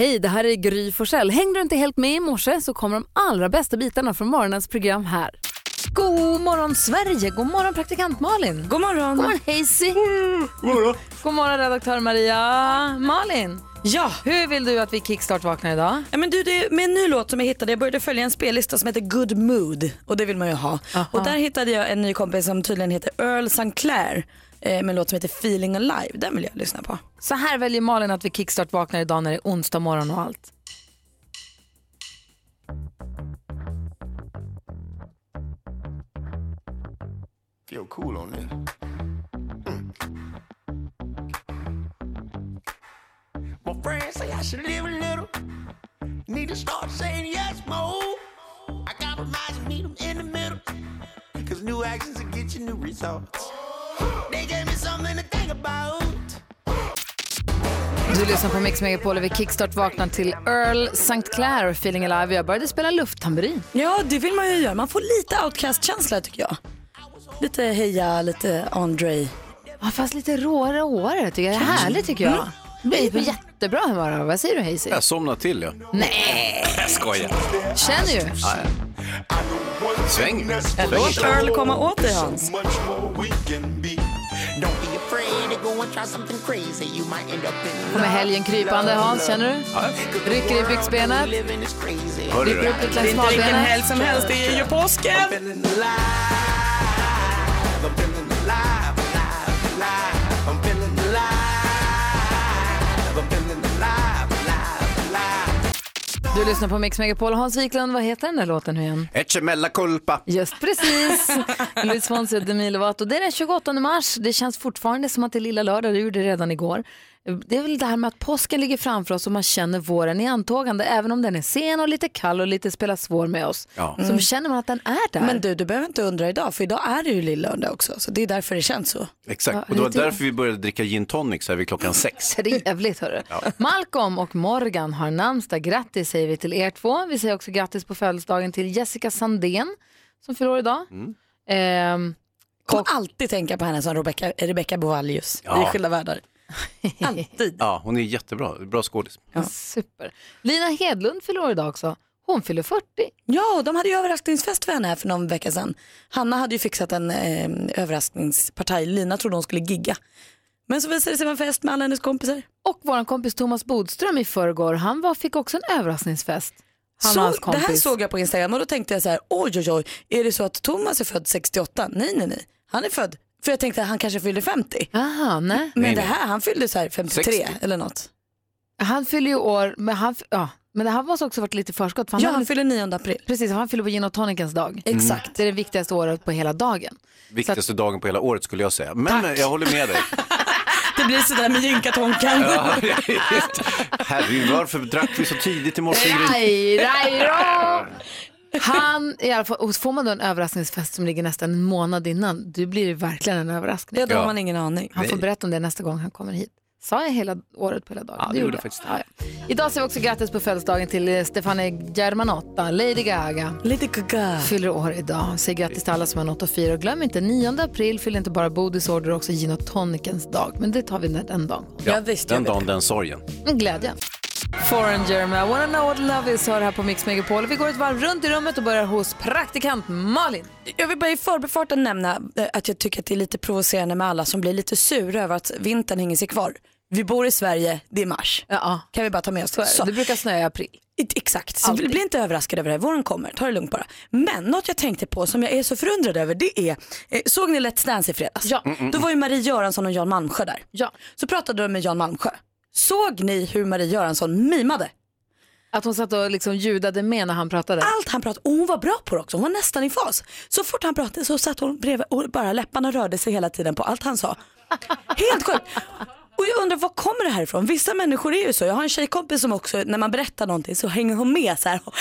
Hej, det här är Gry Forssell. Hängde du inte helt med i morse så kommer de allra bästa bitarna från morgonens program här. God morgon Sverige, god morgon praktikant Malin. God morgon. God morgon Hazy. God morgon. God morgon redaktör Maria. Malin, Ja. hur vill du att vi kickstart vaknar idag? ja, men du, det är med en ny låt som jag hittade. Jag började följa en spellista som heter Good Mood och det vill man ju ha. Aha. Och där hittade jag en ny kompis som tydligen heter Earl St. Clair eh, med en låt som heter Feeling Alive. Den vill jag lyssna på. Så här väljer Malin att vi kickstart vaknar idag när det är onsdag morgon och allt. Feel cool on this. Mm. My friends say I should live a little. Need to start saying yes more. I compromise and meet them in the middle. Cause new actions will get you new results. Du lyssnar på Mix Megapol och vi kickstart vaknar till Earl St. Clair Feeling Alive. Jag började spela lufttamburin. Ja, det vill man ju göra. Man får lite outcast-känsla tycker jag. Lite heja, lite Andre. Ja, fast lite råare året tycker jag. Det är härligt tycker jag. Vi är på jättebra humör. Vad säger du Hazy? Jag somnar till ja. Nej, Jag skojar. känner ju. Sväng. Låt Earl komma åt dig Hans. Kommer helgen krypande Hans, känner du? Rycker i byxbenet, crazy. Rycker upp lite längs smalbenet. som helst, det är ju påsken. Du lyssnar på Mix Megapol. Hans Wiklund, vad heter den där låten nu igen? Ecce mella culpa. Just precis. Luis Fonsi och Demi Lovato. Det är den 28 mars. Det känns fortfarande som att det är lilla lördag. Det gjorde det redan igår. Det är väl det här med att påsken ligger framför oss och man känner våren i antågande. Även om den är sen och lite kall och lite spelar svår med oss. Ja. Så känner man att den är där. Men du, du behöver inte undra idag för idag är det ju lillördag också. Så det är därför det känns så. Exakt. Ja, Och det var därför vi började dricka gin tonic så här vid klockan sex. Trevligt hörru. Malcolm och Morgan har namnsdag. Grattis säger vi till er två. Vi säger också grattis på födelsedagen till Jessica Sandén som fyller år idag. Ehm, Kommer alltid tänka på henne som Rebecca, Rebecca Bovallius Ja. i Skilda världar. Alltid. Ja, hon är jättebra. Bra skådis. Super. Lina Hedlund fyller år idag också. Hon fyller 40. Ja, de hade ju överraskningsfest för henne här för någon vecka sedan. Hanna hade ju fixat en eh, överraskningspartaj. Lina trodde hon skulle gigga. Men så visade det sig vara en fest med alla hennes kompisar. Och vår kompis Thomas Bodström i förrgår, han var, fick också en överraskningsfest. Han och Så, hans det kompis. här såg jag på Instagram och då tänkte jag så här, oj oj oj, är det så att Thomas är född 68? Nej nej nej, han är född, för jag tänkte att han kanske fyllde 50. Aha, nej. Men Nej, det nej. här, han fyllde så här 53 60. eller något. Han fyller ju år, men han, ja, men det här måste också varit lite förskott. För han Ja, han fyller 9 april. Precis, han fyller på gin och tonicens dag. Exakt. Det är det viktigaste året på hela dagen. Viktigaste dagen på hela året skulle jag säga. Men eh, jag håller med dig. Det blir sådär med gynkatonkan. Ja. Herregud, varför drack vi så tidigt i morse? Aj, aj, då. Han, i alla fall, och får man då en överraskningsfest som ligger nästan en månad innan, då blir det verkligen en överraskning. Ja, då har Ja. man ingen aning. Han får berätta om det nästa gång han kommer hit. Sa jag hela året på hela dagen? Ja, det gjorde jag. faktiskt. Ja, ja. Idag säger vi också grattis på födelsedagen till eh, Stefania Germanotta, Lady Gaga. Lite gaga. Fyller år idag. Säg grattis till alla som har något att fira. Och glöm inte, 9 april fyller inte bara Bodis år, det är också gin och tonicens dag. Men det tar vi när den dagen. Ja, visst, Den dagen, den sorgen. En glädje. Foreigner med I wanna know what love is hör här på Mix Megapol. Vi går ett varv runt i rummet och börjar hos praktikant Malin. Jag vill bara i förbifarten nämna eh, att jag tycker att det är lite provocerande med alla som blir lite sura över att vintern hänger sig kvar. Vi bor i Sverige, det är mars. Ja, Kan vi bara ta med oss Så. det. Det brukar snöa i april. Exakt, så Alltid. bli inte överraskad över det här. Våren kommer, ta det lugnt bara. Men något jag tänkte på som jag är så förundrad över det är, eh, såg ni Let's Dance i fredags? Ja. Då var ju Marie Göransson och Jan Malmsjö där. Ja. Så pratade de med Jan Malmsjö. Såg ni hur Marie Göransson mimade? Att hon satt och liksom ljudade med när han pratade. Allt han pratade och hon var bra på det också, hon var nästan i fas. Så fort han pratade så satt hon bredvid och bara läpparna rörde sig hela tiden på allt han sa. Helt sjukt. Och jag undrar var kommer det här ifrån? Vissa människor är ju så. Jag har en tjejkompis som också när man berättar någonting så hänger hon med så här och,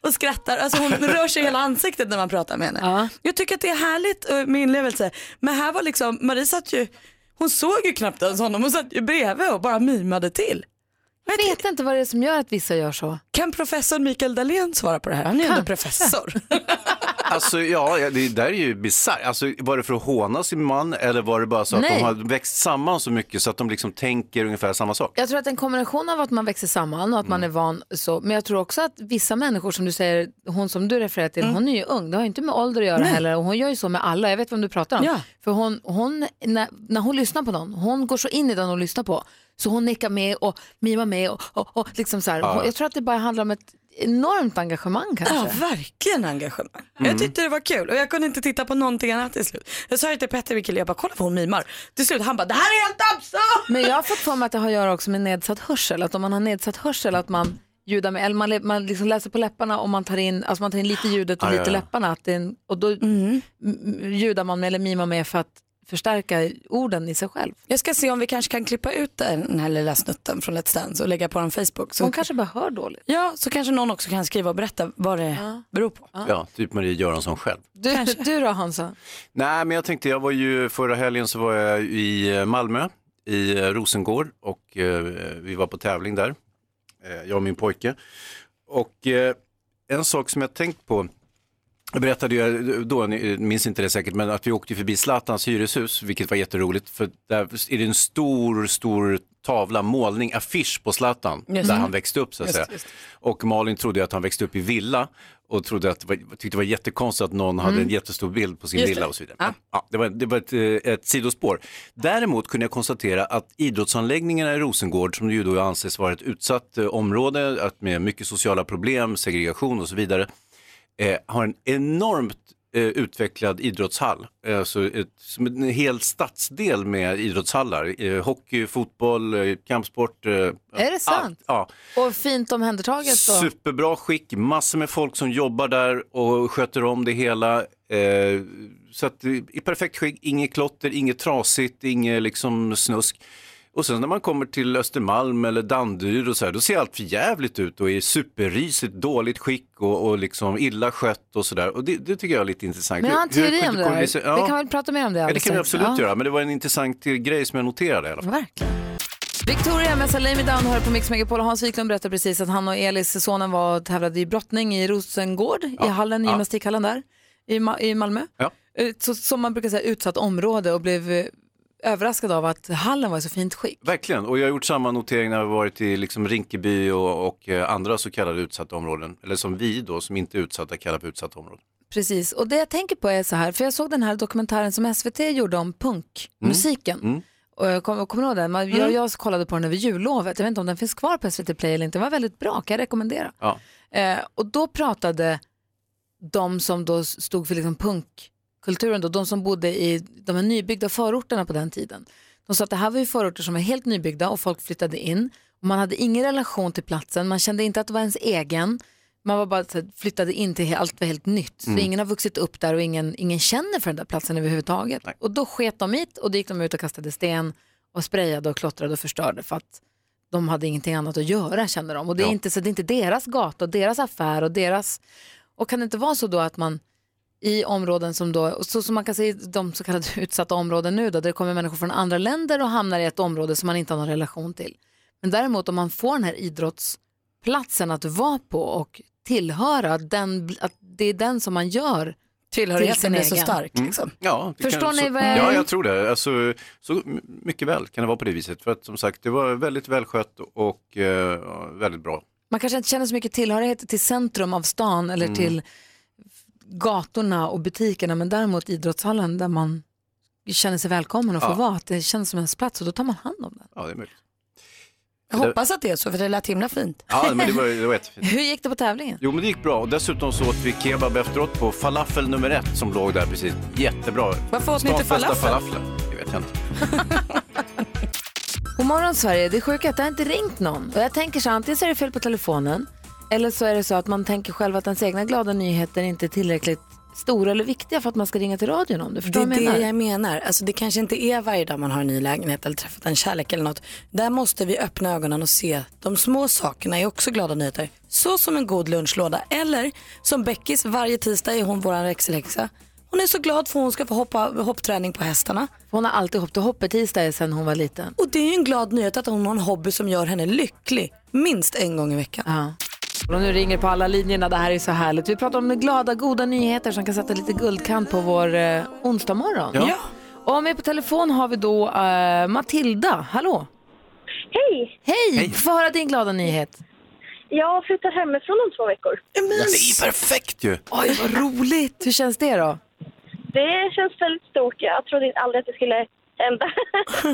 och skrattar. Alltså hon rör sig hela ansiktet när man pratar med henne. Ja. Jag tycker att det är härligt eh, med inlevelse. Men här var liksom, Marie satt ju, hon såg ju knappt ens honom, hon satt ju bredvid och bara mimade till. Jag vet inte vad det är som gör att vissa gör så. Kan professor Mikael Dahlén svara på det här? Han är ju ändå professor. alltså ja, ja, det där är ju bisarrt. Alltså, var det för att håna sin man eller var det bara så att Nej. de har växt samman så mycket så att de liksom tänker ungefär samma sak? Jag tror att en kombination av att man växer samman och att man är van så, men jag tror också att vissa människor som du säger, hon som du refererar till, hon är ju ung, det har ju inte med ålder att göra heller och hon gör ju så med alla, jag vet vem du pratar om. Ja. För hon, hon när, när hon lyssnar på någon, hon går så in i den hon lyssnar på, så hon nickar med och mimar med och, och, och liksom så här. Hon, jag tror att det bara handlar om ett enormt engagemang kanske. Ja, verkligen engagemang. Jag tyckte det var kul och jag kunde inte titta på någonting annat till slut. Jag sa det till Petter, min kille, jag bara kolla vad hon mimar. Till slut han bara, det här är helt absurt! Men jag har fått för mig att det har att göra också med nedsatt hörsel. Att om man har nedsatt hörsel att man ljudar med, eller man, man liksom läser på läpparna och man tar in, alltså man tar in lite ljudet och Ah, ja, lite ja. läpparna. Att det är en, och då mm. ljudar man med eller mimar med för att förstärka orden i sig själv. Jag ska se om vi kanske kan klippa ut den här lilla snutten från Let's Dance och lägga på den Facebook. Så, Hon kanske bara hör dåligt. Ja, så kanske någon också kan skriva och berätta vad det beror på. Ja, typ Marie Göransson själv. Du, du då Hansa? Nej, men jag tänkte, jag var ju förra helgen så var jag i Malmö, i eh, Rosengård och eh, vi var på tävling där, eh, jag och min pojke. Och eh, en sak som jag tänkt på, jag berättade ju då, ni minns inte det säkert, men att vi åkte förbi Zlatans hyreshus, vilket var jätteroligt, för där är det en stor, stor tavla, målning, affisch på Zlatan, där han växte upp så att säga. Och Malin trodde att han växte upp i villa och trodde att tyckte det var jättekonstigt att någon hade en jättestor bild på sin Just villa och så vidare. Men, Ja, det var, det var ett, eh, ett sidospår. Däremot kunde jag konstatera att idrottsanläggningarna i Rosengård, som ju då anses vara ett utsatt eh, område att med mycket sociala problem, segregation och så vidare, eh, har en enormt eh, utvecklad idrottshall. Alltså ett, som en hel stadsdel med idrottshallar. Eh, hockey, fotboll, eh, kampsport. Eh, Är det sant? Allt. Ja. Och fint omhändertaget då? Superbra skick, massor med folk som jobbar där och sköter om det hela. Så att, i perfekt skick, inget klotter, inget trasigt, inget liksom snusk. Och sen när man kommer till Östermalm eller Danderyd och så här, då ser allt för jävligt ut och är superrisigt, dåligt skick och, och liksom illa skött och sådär. Och det, det tycker jag är lite intressant. Men jag har en Hur- hur teori om det där. Vi kan väl prata mer om det Ja, det kan vi absolut Ja. göra, men det var en intressant grej som jag noterade i alla fall. Verkligen. Victoria med Me Down hör på Mix Megapol och Hans Wiklund berättade precis att han och Elis, sonen, var och tävlade i brottning i Rosengård, i hallen, i ja. gymnastikhallen där i, Ma- i Malmö. Ja. Eh, Så, som man brukar säga utsatt område och blev eh, överraskad av att hallen var i så fint skick. Verkligen, och jag har gjort samma notering när har varit i liksom Rinkeby och, och eh, andra så kallade utsatta områden. Eller som vi då, som inte är utsatta, kallar för utsatta områden. Precis, och det jag tänker på är så här, för jag såg den här dokumentären som SVT gjorde om punkmusiken. Mm. Och jag kommer kommer du ihåg den? Man- Jag, jag kollade på den över jullovet, jag vet inte om den finns kvar på SVT Play eller inte, den var väldigt bra, kan jag rekommendera. Ja. Eh, och då pratade de som då stod för liksom punkkulturen, då, de som bodde i de här nybyggda förorterna på den tiden. De sa att det här var ju förorter som var helt nybyggda och folk flyttade in. Och man hade ingen relation till platsen, man kände inte att det var ens egen. Man var bara här, flyttade in till allt var helt nytt. Så ingen har vuxit upp där och ingen, ingen känner för den där platsen överhuvudtaget. Nej. Och då sket de hit och då gick de ut och kastade sten och sprayade och klottrade och förstörde för att de hade ingenting annat att göra kände de. Och det är, Ja. inte, så det är inte deras gata och deras affär och deras... Och kan det inte vara så då att man i områden som då, så som man kan säga de så kallade utsatta områden nu då, där det kommer människor från andra länder och hamnar i ett område som man inte har någon relation till. Men däremot om man får den här idrottsplatsen att vara på och tillhöra, den, att det är den som man gör Tillhörigheten sin är så stark. Liksom. Ja, det Förstår kan, ni så, vad jag- Ja, jag tror det. Alltså, så mycket väl kan det vara på det viset. För att som sagt, det var väldigt välskött och eh, väldigt bra. Man kanske inte känner så mycket tillhörighet till centrum av stan eller till gatorna och butikerna men däremot idrottshallen där man känner sig välkommen och får Ja. vara. Att det känns som ens plats och då tar man hand om den. Ja, det är möjligt. Jag hoppas att det är så för det lät himla fint. Ja, men det var, det var jättefint. Hur gick det på tävlingen? Jo, men det gick bra. Och dessutom så åt vi kebab efteråt på falafel nummer ett som låg där precis. Jättebra. Varför åt ni inte falafel? falafel? Det vet jag inte. God morgon Sverige, det är sjukt att det har inte ringt någon. Och jag tänker så här, antingen så är det fel på telefonen eller så är det så att man tänker själv att ens egna glada nyheter inte är tillräckligt stora eller viktiga för att man ska ringa till radion om det. Förstår Det är jag det menar? jag menar. Alltså, det kanske inte är varje dag man har en ny lägenhet eller träffat en kärlek eller något. Där måste vi öppna ögonen och se de små sakerna är också glada nyheter. Så som en god lunchlåda eller som Beckis, varje tisdag är hon våran växelhäxa. Hon är så glad för hon ska få hoppa, hoppträning på hästarna. Hon har alltid hoppat hoppet tisdag sedan hon var liten. Och det är ju en glad nyhet att hon har en hobby som gör henne lycklig. Minst en gång i veckan. Ja. Och nu ringer på alla linjerna, det här är så härligt. Vi pratar om glada, goda nyheter som kan sätta lite guldkant på vår eh, onsdag morgon. Ja. Och med på telefon har vi då eh, Matilda, hallå. Hej! Hej, få höra din glada nyhet. Jag flyttar hemifrån om två veckor. Det är perfekt ju. Oj, vad roligt. Hur känns det då? Det känns väldigt stort. Jag trodde aldrig att det skulle hända.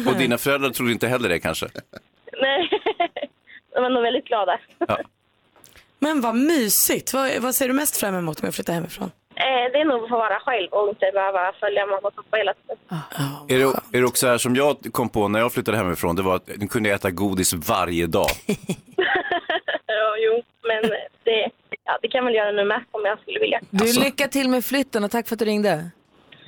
Och dina föräldrar trodde inte heller det kanske? Nej, de var nog väldigt glada. Men vad mysigt. Vad, vad ser du mest fram emot med att flytta hemifrån? Eh, Det är nog att få vara själv och inte behöva följa mamma och pappa hela tiden. Är det, är det också här som jag kom på när jag flyttade hemifrån, det var att du kunde äta godis varje dag. Ja, jo, men det, ja, det kan jag väl göra nu med om jag skulle vilja. Du, lycka till med flytten och tack för att du ringde.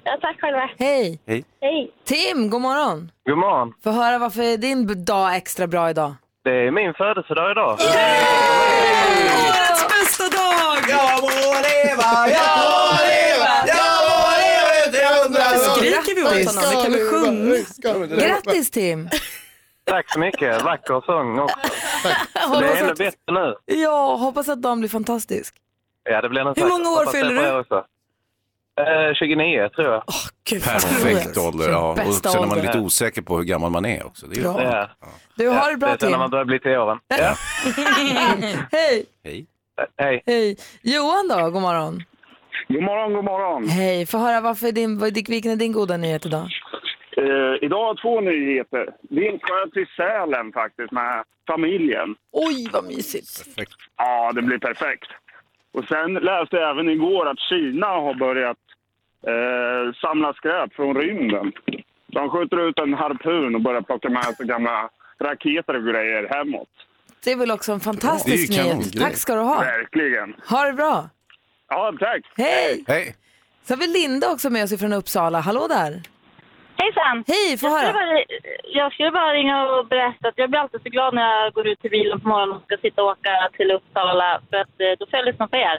Ja, tack själva. Hej. Hej. Hej. Tim, god morgon. God morgon. Få höra varför är din dag extra bra idag? Det är min födelsedag idag. Årets bästa dag! Jag må leva, jag må leva, jag må leva till hundra Skriker vi åt honom? Vi kan väl sjunga? Grattis Tim! Tack så mycket. Vacker sång också. Det är ännu att, bättre nu. ja, hoppas att dagen blir fantastisk. Ja, det blir nog Hur många år fyller du? Er också. Eh, 29 tror jag. Gud, vad Perfekt ålder, ja. Och Bästa sen är man ålder. lite osäker på hur gammal man är också. Det är ju Bra. Ja. Du, har det bra det är sen när man börjar bli till åren. Ja. Hej! Hej. Hej. Hej! Johan då, god morgon. God morgon, god morgon. Hej, få höra varför är din, vad- vilken är din goda nyhet idag? Eh, idag har jag två nyheter. Dels ska till Sälen faktiskt med familjen. Oj, vad mysigt. Ja, det blir perfekt. Och sen läste jag även igår att Kina har börjat eh, samla skräp från rymden. De skjuter ut en harpun och börjar plocka med sig gamla raketer och grejer hemåt. Det är väl också en fantastisk ju nyhet. Tack ska du ha. Verkligen. Ha det bra. Ja, tack. Hej! Hej. Så har vi Linda också med oss från Uppsala. Hallå där. Hejsan! Hej, få Jag skulle, höra. bara, jag skulle bara ringa och berätta att jag blir alltid så glad när jag går ut till bilen på morgonen och ska sitta och åka till Uppsala för att eh, då jag lyssna på er.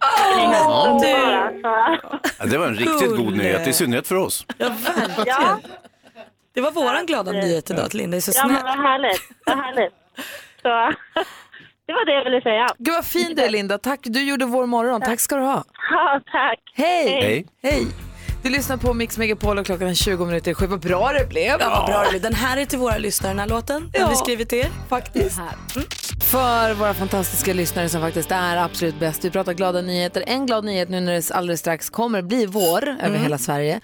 Bara, så, Ja, det var en riktigt god nyhet, i synnerhet för oss. Ja, verkligen. ja, Det var våran glada nyhet idag att Linda är så ja, men snäll. vad härligt. Vad härligt. Så, det var det jag ville säga. Gud vad fin du är Linda. Tack, du gjorde vår morgon. Tack ska du ha. Ja, tack. Hej! Hej. Hej! Du lyssnar på Mix Megapol och klockan är 20 minuter sju. Vad bra det blev. Ja, vad bra det blev. Den här är till våra lyssnare, den här låten. Ja. har vi skrivit till er. faktiskt. För våra fantastiska lyssnare som faktiskt är absolut bäst. Vi pratar glada nyheter. En glad nyhet nu när det alldeles strax kommer bli vår över hela Sverige.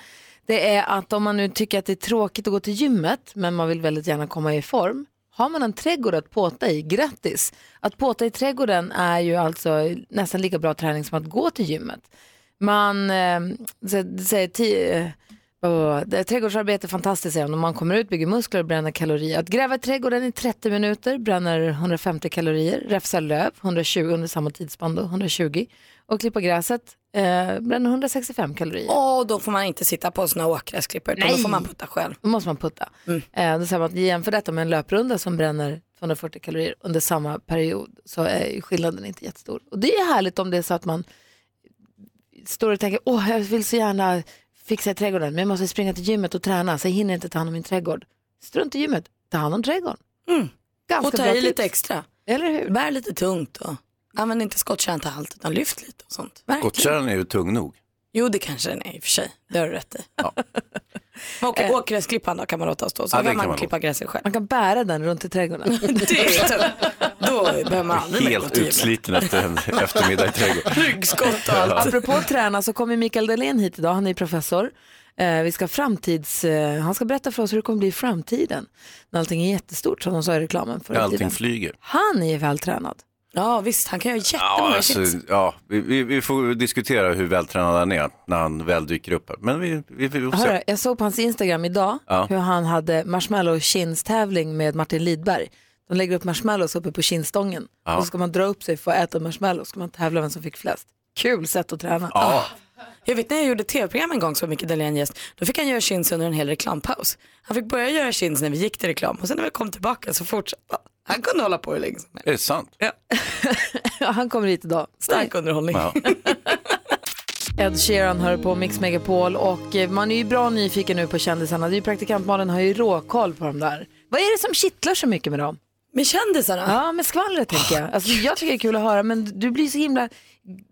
Det är att om man nu tycker att det är tråkigt att gå till gymmet men man vill väldigt gärna komma i form. Har man en trädgård att påta i, grattis! Att påta i trädgården är ju alltså nästan lika bra träning som att gå till gymmet. Man eh, säger det är trädgårdsarbete är fantastiskt säger de. Man kommer ut, bygger muskler och bränner kalorier. Att gräva trädgården i 30 minuter bränner 150 kalorier. Räfsa löv 120 under samma tidsspann då, 120. Och klippa gräset eh, bränner 165 kalorier. Och då får man inte sitta på såna åkgräsklippor utan då får man putta själv. Då måste man putta. Eh, då säger man att jämför detta med en löprunda som bränner 240 kalorier under samma period så är skillnaden inte jättestor. Och det är härligt om det är så att man står och tänker åh jag vill så gärna fixa i trädgården men jag måste springa till gymmet och träna så jag hinner inte ta hand om min trädgård. Strunt i gymmet, ta hand om trädgården. Mm. Ganska Och ta bra i tips. lite extra. Eller hur? Bär lite tungt och använd inte skottkärran till allt utan lyft lite och sånt. Verkligen. Skottkärran är ju tung nog. Jo det kanske den är i och för sig, det har du rätt i. Ja. Och åkgräsklippan då kan man låta stå så Ja, kan man, klippa gräset själv. Man kan bära den runt i trädgården. Det är tungt. Då behöver man aldrig Helt utsliten efter en eftermiddag i trädgården. Ryggskott och allt. Apropå att träna så kommer Mikael Dahlén hit idag, han är professor. Eh, vi ska framtids, eh, han ska berätta för oss hur det kommer bli i framtiden. När allting är jättestort som de sa i reklamen förra Allting tiden. flyger. Han är vältränad. Ja visst, han kan göra Ja, jättemånga alltså, hits. ja vi, vi, vi får diskutera hur vältränad han är när han väl dyker upp här. Men vi, vi, vi får Hörru, se. jag såg på hans Instagram idag Ja. hur han hade marshmallow tävling med Martin Lidberg. De lägger upp marshmallows uppe på kindstången Ja. och så ska man dra upp sig för att äta marshmallows. ska man tävla vem som fick flest. Kul sätt att träna. Ja, Jag vet när jag gjorde tv-program en gång som Micke Dahlén gäst, då fick han göra chins under en hel reklampaus. Han fick börja göra chins när vi gick till reklam och sen när vi kom tillbaka så fortsatte han. Han kunde hålla på hur länge som helst. är det sant? Han kommer hit idag. Stark underhållning. Ja. Ed Sheeran hör på Mix Megapol och man är ju bra nyfiken nu på kändisarna. Det är ju praktikantmalen har ju råkoll på dem där. Vad är det som kittlar så mycket med dem? Med kändisarna? Ja, med skvallret tänker jag. Alltså, jag tycker det är kul att höra, men du blir så himla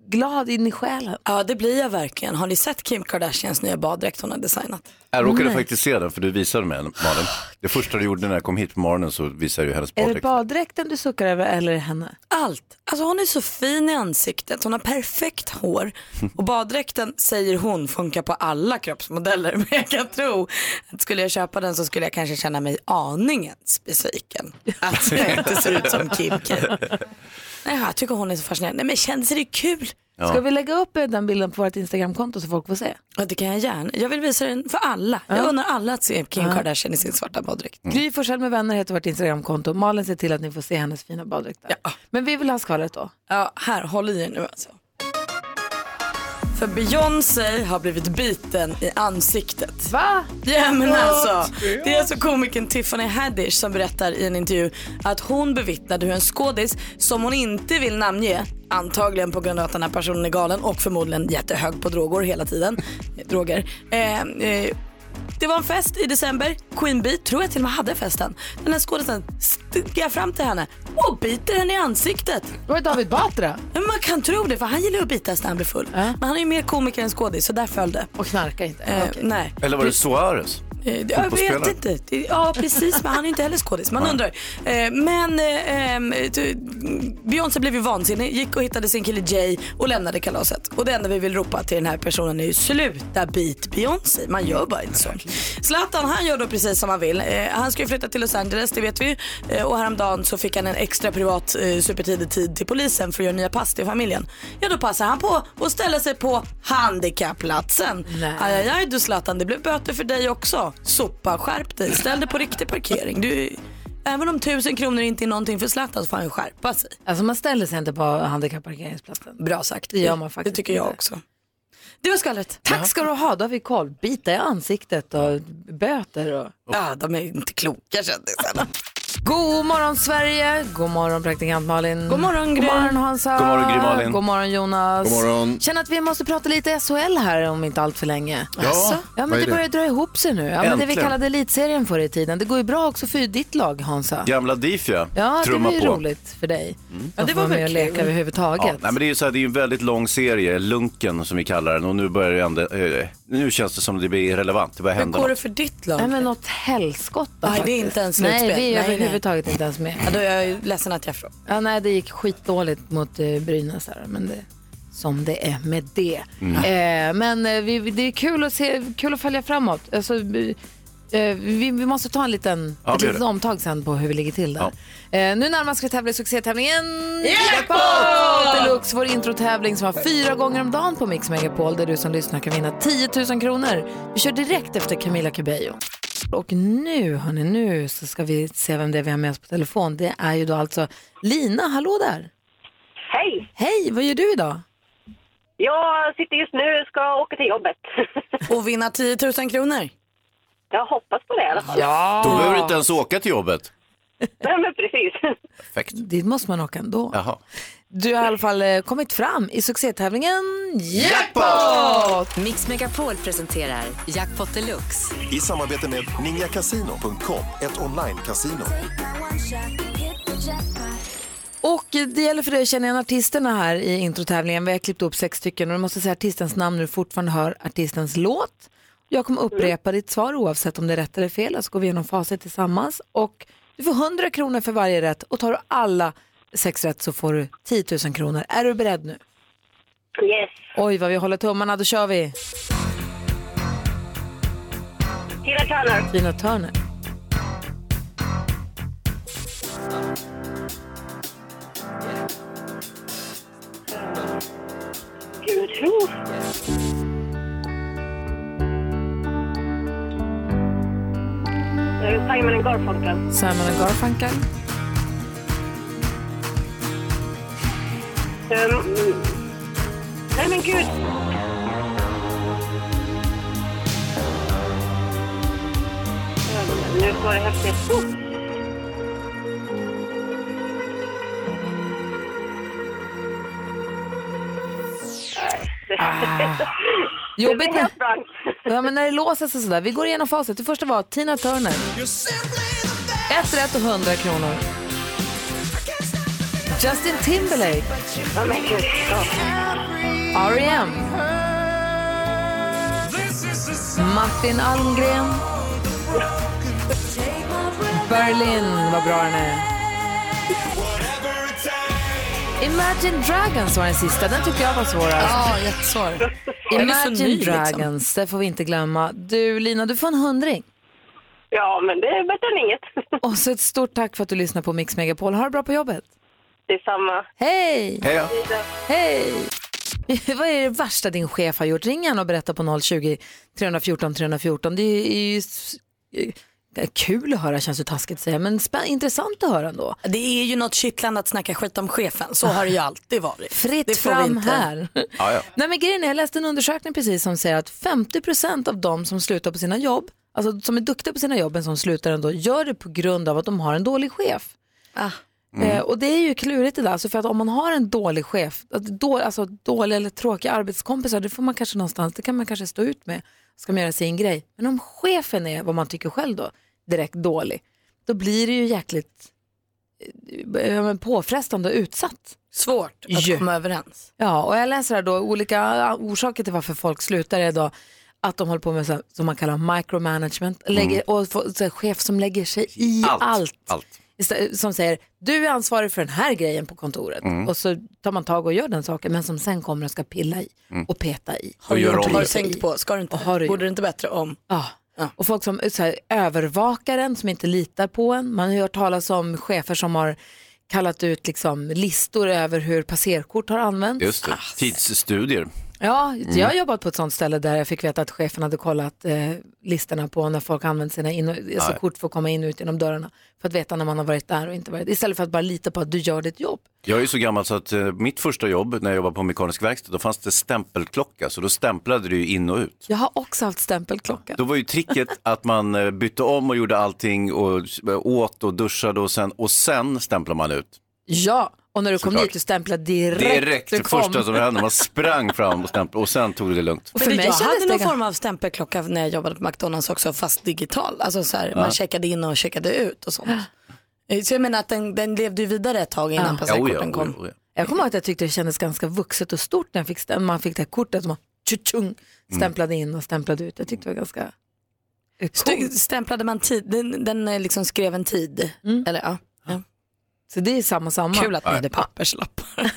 glad in i själen. Ja, det blir jag verkligen. Har ni sett Kim Kardashians nya baddräkt hon har designat? Jag råkade Nej. faktiskt se den för du visade mig Malin. Det första du gjorde när jag kom hit på morgonen så visade du hennes Är det baddräkt. baddräkten du suckar över eller är det henne? Allt. Alltså hon är så fin i ansiktet, hon har perfekt hår och baddräkten säger hon funkar på alla kroppsmodeller. Men jag kan tro att skulle jag köpa den så skulle jag kanske känna mig aningens besviken. Att jag inte ser ut som Kim K. Nej, jag tycker hon är så fascinerande. Nej men kändisar är kul. Ska vi lägga upp eh, den bilden på vårt Instagramkonto så folk får se? Ja, det kan jag gärna. Jag vill visa den för alla. Jag undrar alla att se Kim Ja. Kardashian i sin svarta baddräkt. Gry Forssell med vänner heter vårt Instagramkonto. Malin ser till att ni får se hennes fina baddräkt där. Men vi vill ha skvallret då. Ja, här, håll i er nu alltså. För Beyoncé har blivit biten i ansiktet. Va? Ja men alltså. Det är alltså komikern Tiffany Haddish som berättar i en intervju att hon bevittnade hur en skådis som hon inte vill namnge, antagligen på grund av att den här personen är galen och förmodligen jättehög på droger hela tiden, droger. Eh, eh, det var en fest i december, Queen Bee tror jag till och med hade festen. Den här skådisen sticker fram till henne och biter henne i ansiktet. Det var David Batra. Men man kan tro det för han gillar att bitas när han blir full. Men han är ju mer komiker än skådis så där föll det. Och knarkar inte. Eh, Nej. Eller var det Suarez? Eh, Jag vet inte. Ja precis men han är inte heller skådis. Man undrar. Eh, Men eh, ehm, Beyoncé blev ju vansinnig, gick och hittade sin kille Jay och lämnade kalaset. Och det enda vi vill ropa till den här personen är ju sluta bit Beyoncé. Man gör bara inte så. Zlatan han gör då precis som han vill. Eh, Han ska ju flytta till Los Angeles, det vet vi ju. Eh, Och häromdagen så fick han en extra privat eh, supertidig tid till polisen för att göra nya pass till familjen. Ja då passar han på att ställa sig på handikappplatsen. Nej. Aj, aj, aj du Zlatan, det blev böter för dig också. Sopa, skärp dig. Ställ dig på riktig parkering. Du, även om tusen kronor inte är någonting för Zlatan så får han skärpa sig. Alltså man ställer sig inte på handikapparkeringsplatsen. Bra sagt. Det gör man faktiskt Det tycker jag inte. också. Det var skvallret. Tack ska du ha, då har vi koll. Bita i ansiktet och böter och... Ja, de är inte kloka kändisarna. God morgon Sverige, god morgon praktikant Malin. God morgon, Gry. God morgon Hansa. God morgon, Gry Malin. God morgon Jonas. God morgon. Känner att vi måste prata lite SHL här om inte allt för länge. Ja, Ja vad men är det det? börjar dra ihop sig nu. Ja, men det vi kallade elitserien förr i tiden. Det går ju bra också för ditt lag Hansa. Gamla Difia Ja, det trumma var ju på. roligt för dig. Ja, Att det var väl med och leka överhuvudtaget. Ja, nej, men det är ju så här, det är en väldigt lång serie, Lunken som vi kallar den och nu börjar det ändå, eh, nu känns det som det blir irrelevant, det börjar Hur hända går det något. för ditt lag? Nej men något helskotta Nej, det är inte ens slutspel. Nej, vi är Nej, nej. överhuvudtaget inte ens med. Ja, då är jag ju ledsen att jag frågar. Ja, nej, det gick skitdåligt mot eh, Brynäs här, men det som det är med det. Eh, men eh, vi, det är kul att, se, kul att följa framåt. Alltså, eh, vi, vi måste ta en liten, Ja, ett vi gör litet det. omtag sen på hur vi ligger till där. Eh, nu närmast ska vi tävla i succétävlingen Jackpot! Deluxe, vår introtävling som var fyra gånger om dagen på Mix Megapol där du som lyssnar kan vinna 10 000 kronor. Vi kör direkt efter Camila Cabello. Och nu, hörni, nu så ska vi se vem det är vi har med oss på telefon. Det är ju då alltså Lina, hallå där. Hej! Hej, vad gör du idag? Jag sitter just nu och ska åka till jobbet. Och vinna 10 000 kronor. Jag hoppas på det i alla fall. Ja! Då behöver du inte ens åka till jobbet. Nej, men precis. Perfekt. Dit måste man åka ändå. Jaha. Du har i alla fall eh, kommit fram i succétävlingen Jackpot! Mix Megapol presenterar Jackpot Deluxe. I samarbete med ninjakasino.com, ett online-casino. Och det gäller för dig att känna igen artisterna här i introtävlingen. Vi har klippt upp sex stycken och du måste säga artistens namn när du fortfarande hör artistens låt. Jag kommer upprepa ditt svar oavsett om det är rätt eller fel. Så går vi igenom facit tillsammans. Och du får 100 kronor för varje rätt och tar du alla sex rätt så får du 10 000 kronor. Är du beredd nu? Yes. Oj vad vi håller tummarna, då kör vi. Tina Turner. Tina Turner. Gud, Simon and Garfunkel. Simon and Garfunkel. Um, nej men gud. Um, nu står det häftigt. Oh. Jobbigt när, helt blankt ja, men när det låser sig sådär. Vi går igenom facit. Det första var Tina Turner. Ett rätt och 100 kronor. Justin Timberlake. Oh R.E.M. Martin Almgren. Berlin, vad bra den är. Imagine Dragons var den sista, den tyckte jag var svårast. Ja, jättesvår. Imagine liksom. Dragons, det får vi inte glömma. Du Lina, du får en hundring. ja, men det är bättre än inget. Och så ett stort tack för att du lyssnar på Mix Megapol. Ha det bra på jobbet. Detsamma. Hej! Hej då. Hej! Vad är det värsta din chef har gjort? Ring gärna och berätta på 020 314 314. Det är ju kul att höra, känns ju taskigt att säga, men intressant att höra ändå. Det är ju något kittlande att snacka skit om chefen. Så har det ju alltid varit. Fritt Det fram här. Ja, ja. Nej, men grejen är, jag läste en undersökning precis som säger att 50% av de som slutar på sina jobb, alltså som är duktiga på sina jobb men som slutar ändå, gör det på grund av att de har en dålig chef. Ah. Eh, och det är ju klurigt det där, alltså för att om man har en dålig chef, då, alltså dåliga eller tråkiga arbetskompisar, det får man kanske någonstans, det kan man kanske stå ut med, ska man göra sin grej. Men om chefen är vad man tycker själv då, direkt dålig, då blir det ju jäkligt eh, påfrestande och utsatt. Svårt att Ju. komma överens. Ja, och jag läser här då olika orsaker till varför folk slutar är då att de håller på med så här, som man kallar micromanagement, lägger, och få, så här, chef som lägger sig i allt. Allt. Allt. Som säger, du är ansvarig för den här grejen på kontoret. Och så tar man tag och gör den saken, men som sen kommer och ska pilla i och peta i. Har du, gör har du det. tänkt på, ska du inte, har du borde det inte bättre om? Ja. Ja. Och folk som så här, övervakar en, som inte litar på en. Man har hört talas om chefer som har kallat ut liksom, listor över hur passerkort har använts. Just det. Tidsstudier. Ja, jag har jobbat på ett sånt ställe där jag fick veta att chefen hade kollat eh, listorna på när folk använt sina in- alltså Ja. kort för att komma in och ut genom dörrarna. För att veta när man har varit där och inte varit Istället för att bara lita på att du gör ditt jobb. Jag är så gammal så att eh, mitt första jobb när jag jobbade på mekanisk verkstad, då fanns det stämpelklocka, så då stämplade du in och ut. Jag har också haft stämpelklocka. Då var ju tricket att man eh, bytte om och gjorde allting och åt och duschade och sen, och sen stämplade man ut. Ja, och när du kom Såklart. dit du stämplade direkt. Direkt, det första som hände, man sprang fram och stämplade och sen tog det lugnt. Och för mig jag hade det någon form av stämpelklocka när jag jobbade på McDonalds också, fast digital. Alltså så här, man checkade in och checkade ut och sånt. Eh, Så jag menar att den, den levde ju vidare ett tag innan Ja. Ja, passerkorten ja, kom. oh ja, oh ja. Jag kommer ihåg att jag tyckte det kändes ganska vuxet och stort när jag fick stäm- man fick det här kortet som man tjutjung, stämplade in och stämplade ut. Jag tyckte det var ganska coolt. stämplade man tid? Den, den eh, liksom skrev en tid? Eller ja. Så det är samma samma. Kul att ni hade papperslappar.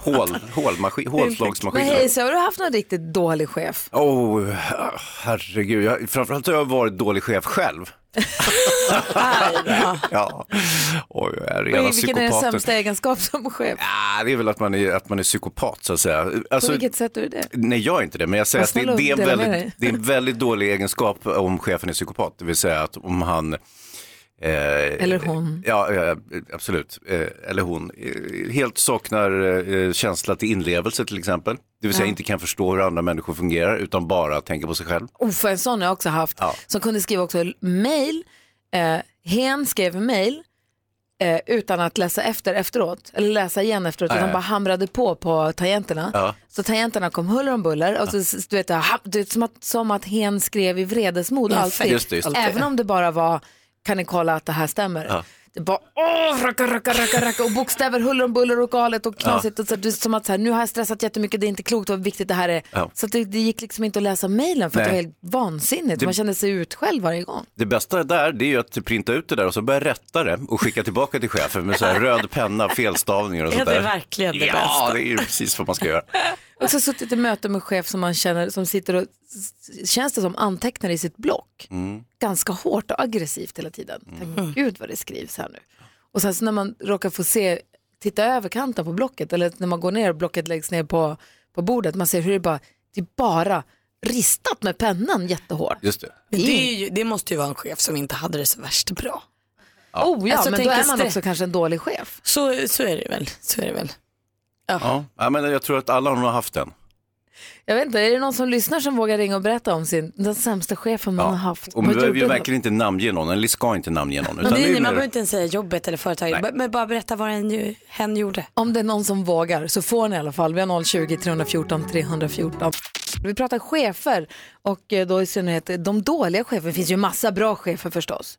Hål, hålmaskin, hålslagsmaskin. Men så har du haft någon riktigt dålig chef? Oh, herregud, jag, framförallt har jag varit dålig chef själv. ja. Oj, jag är rena Vilken är den sämsta egenskap som chef? Ja, det är väl att man är, att man är psykopat så att säga. På Alltså, vilket sätt är du det? Nej, jag är inte det, men jag säger att det, det, är väldigt, dig. det är en väldigt dålig egenskap om chefen är psykopat. Det vill säga att om han... Eh, Eller hon. Ja, ja absolut. Eh, eller hon. Eh, helt saknar känsla till inlevelse till exempel. Det vill säga inte kan förstå hur andra människor fungerar utan bara tänker på sig själv. Oh, för en sån har jag också haft. Ja. Som kunde skriva också mail. Eh, hen skrev mail eh, utan att läsa efter efteråt. Eller läsa igen efteråt. Nej. Utan bara hamrade på på tangenterna. Ja. Så tangenterna kom huller om buller. Och så, du vet, ha- du vet, som, att, som att hen skrev i vredesmod Ja, alltid. just det, just det. Även om det bara var, kan ni kolla att det här stämmer? Ja. Det bara åh, racka, racka, racka, racka och bokstäver, huller om buller och galet och knasigt. Och så, det är som att så här, nu har jag stressat jättemycket, det är inte klokt vad viktigt det här är. Ja. Så att det, det gick liksom inte att läsa mejlen för att det var helt vansinnigt. Det- Man kände sig utskälld varje gång. Det bästa där det är ju att printa ut det där och så börja rätta det och skicka tillbaka till chefen med så här röd penna, felstavningar och Är sånt det där. verkligen det Ja, bästa? det är ju precis vad man ska göra. Har också suttit i möte med chef som man känner som sitter och känns det som antecknar i sitt block. Ganska hårt och aggressivt hela tiden. Tänk, Gud vad det skrivs här nu. Och sen så när man råkar få se, titta över kanten på blocket eller när man går ner och blocket läggs ner på, på bordet, man ser hur det bara, det är bara ristat med pennan jättehårt. Just det. Men det, är ju, det måste ju vara en chef som inte hade det så värst bra. Oh ja, Alltså, men då är man också kanske en dålig chef. Så, så är det väl. Så är det väl. Ja. Ja, men jag tror att alla har nog haft den. Jag vet inte, är det någon som lyssnar som vågar ringa och berätta om sin, den sämsta chefen man har haft? Och vi verkligen inte namnge någon, eller ska inte namnge någon. Men Utan nej, nej, man behöver inte ens säga jobbet eller företaget, Nej. men bara berätta vad den, hen gjorde. Om det är någon som vågar så får ni i alla fall. Vi har 020 314 314. Vi pratar chefer och eh, då i synnerhet de dåliga chefer. Det finns ju massa bra chefer förstås.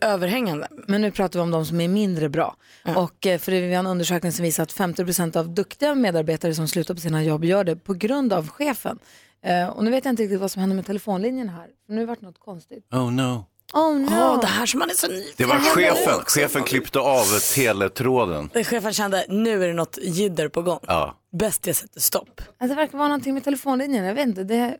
Överhängande. Men nu pratar vi om de som är mindre bra. Och eh, för det vi har en undersökning som visar att 50% av duktiga medarbetare som slutar på sina jobb gör det på grund av chefen. Eh, Och nu vet jag inte riktigt vad som händer med telefonlinjen här. För nu har det varit något konstigt. Oh no. Oh no. Åh, det här som man är så nyfiken Det var chefen. Chefen klippte av teletråden. Chefen kände, nu är det något jidder på gång. Ja. Bäst jag sätter stopp. Alltså, det verkar vara någonting med telefonlinjen. Jag vet inte. Det...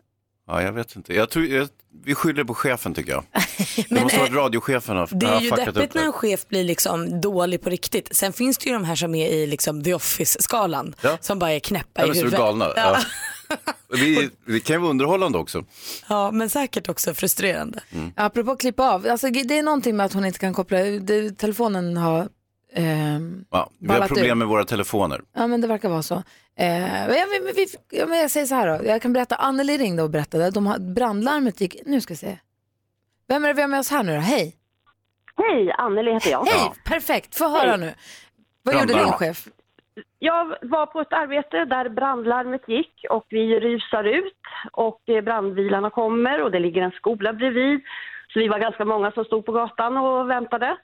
ja, jag vet inte. Jag tror, jag, vi skyller på chefen tycker jag. Det måste eh, vara att radiochefen har, Det är ju deppigt när en chef blir liksom dålig på riktigt. Sen finns det ju de här som är i liksom the office-skalan. Ja. Som bara är knäppa Ja, i men så är huvudet. galna. Ja. Ja. Vi, vi kan ju vara underhållande också. ja, men säkert också frustrerande. Apropå klippa av. Alltså, det är någonting med att hon inte kan koppla. Det, telefonen har... ehm, Ja, vi har problem ur. med våra telefoner. Ja, men det verkar vara så. Eh, men jag, men vi, ja, men jag säger så här då. Jag kan berätta. Anneli ringde och berättade. De har, brandlarmet gick... Nu ska vi se. Vem är det vi har med oss här nu då? Hej. Hej, Anneli heter jag. Hej, perfekt. Få höra nu. Vad gjorde din chef? Jag var på ett arbete där brandlarmet gick och vi rusar ut och eh, brandbilarna kommer och det ligger en skola bredvid. Så vi var ganska många som stod på gatan och väntade.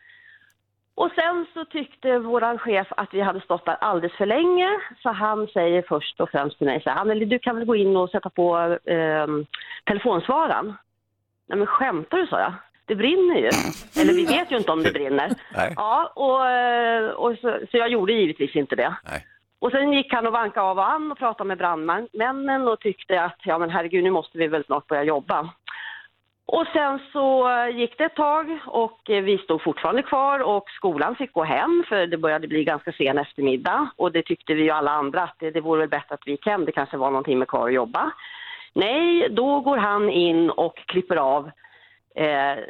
Och sen så tyckte våran chef att vi hade stått där alldeles för länge så han säger först och främst till mig så här, Anneli du kan väl gå in och sätta på eh, telefonsvararen? Nej men skämtar du sa jag. Det brinner ju. Eller vi vet ju inte om det brinner. Nej. Ja, och, och så, så jag gjorde givetvis inte det. Nej. Och sen gick han och vankade av och an och pratade med brandmännen och tyckte att ja men herregud nu måste vi väl snart börja jobba. Och sen så gick det ett tag och vi stod fortfarande kvar och skolan fick gå hem för det började bli ganska sen eftermiddag och det tyckte vi ju alla andra att det, det vore väl bättre att vi gick hem, det kanske var någonting med kvar att jobba. Nej, då går han in och klipper av eh,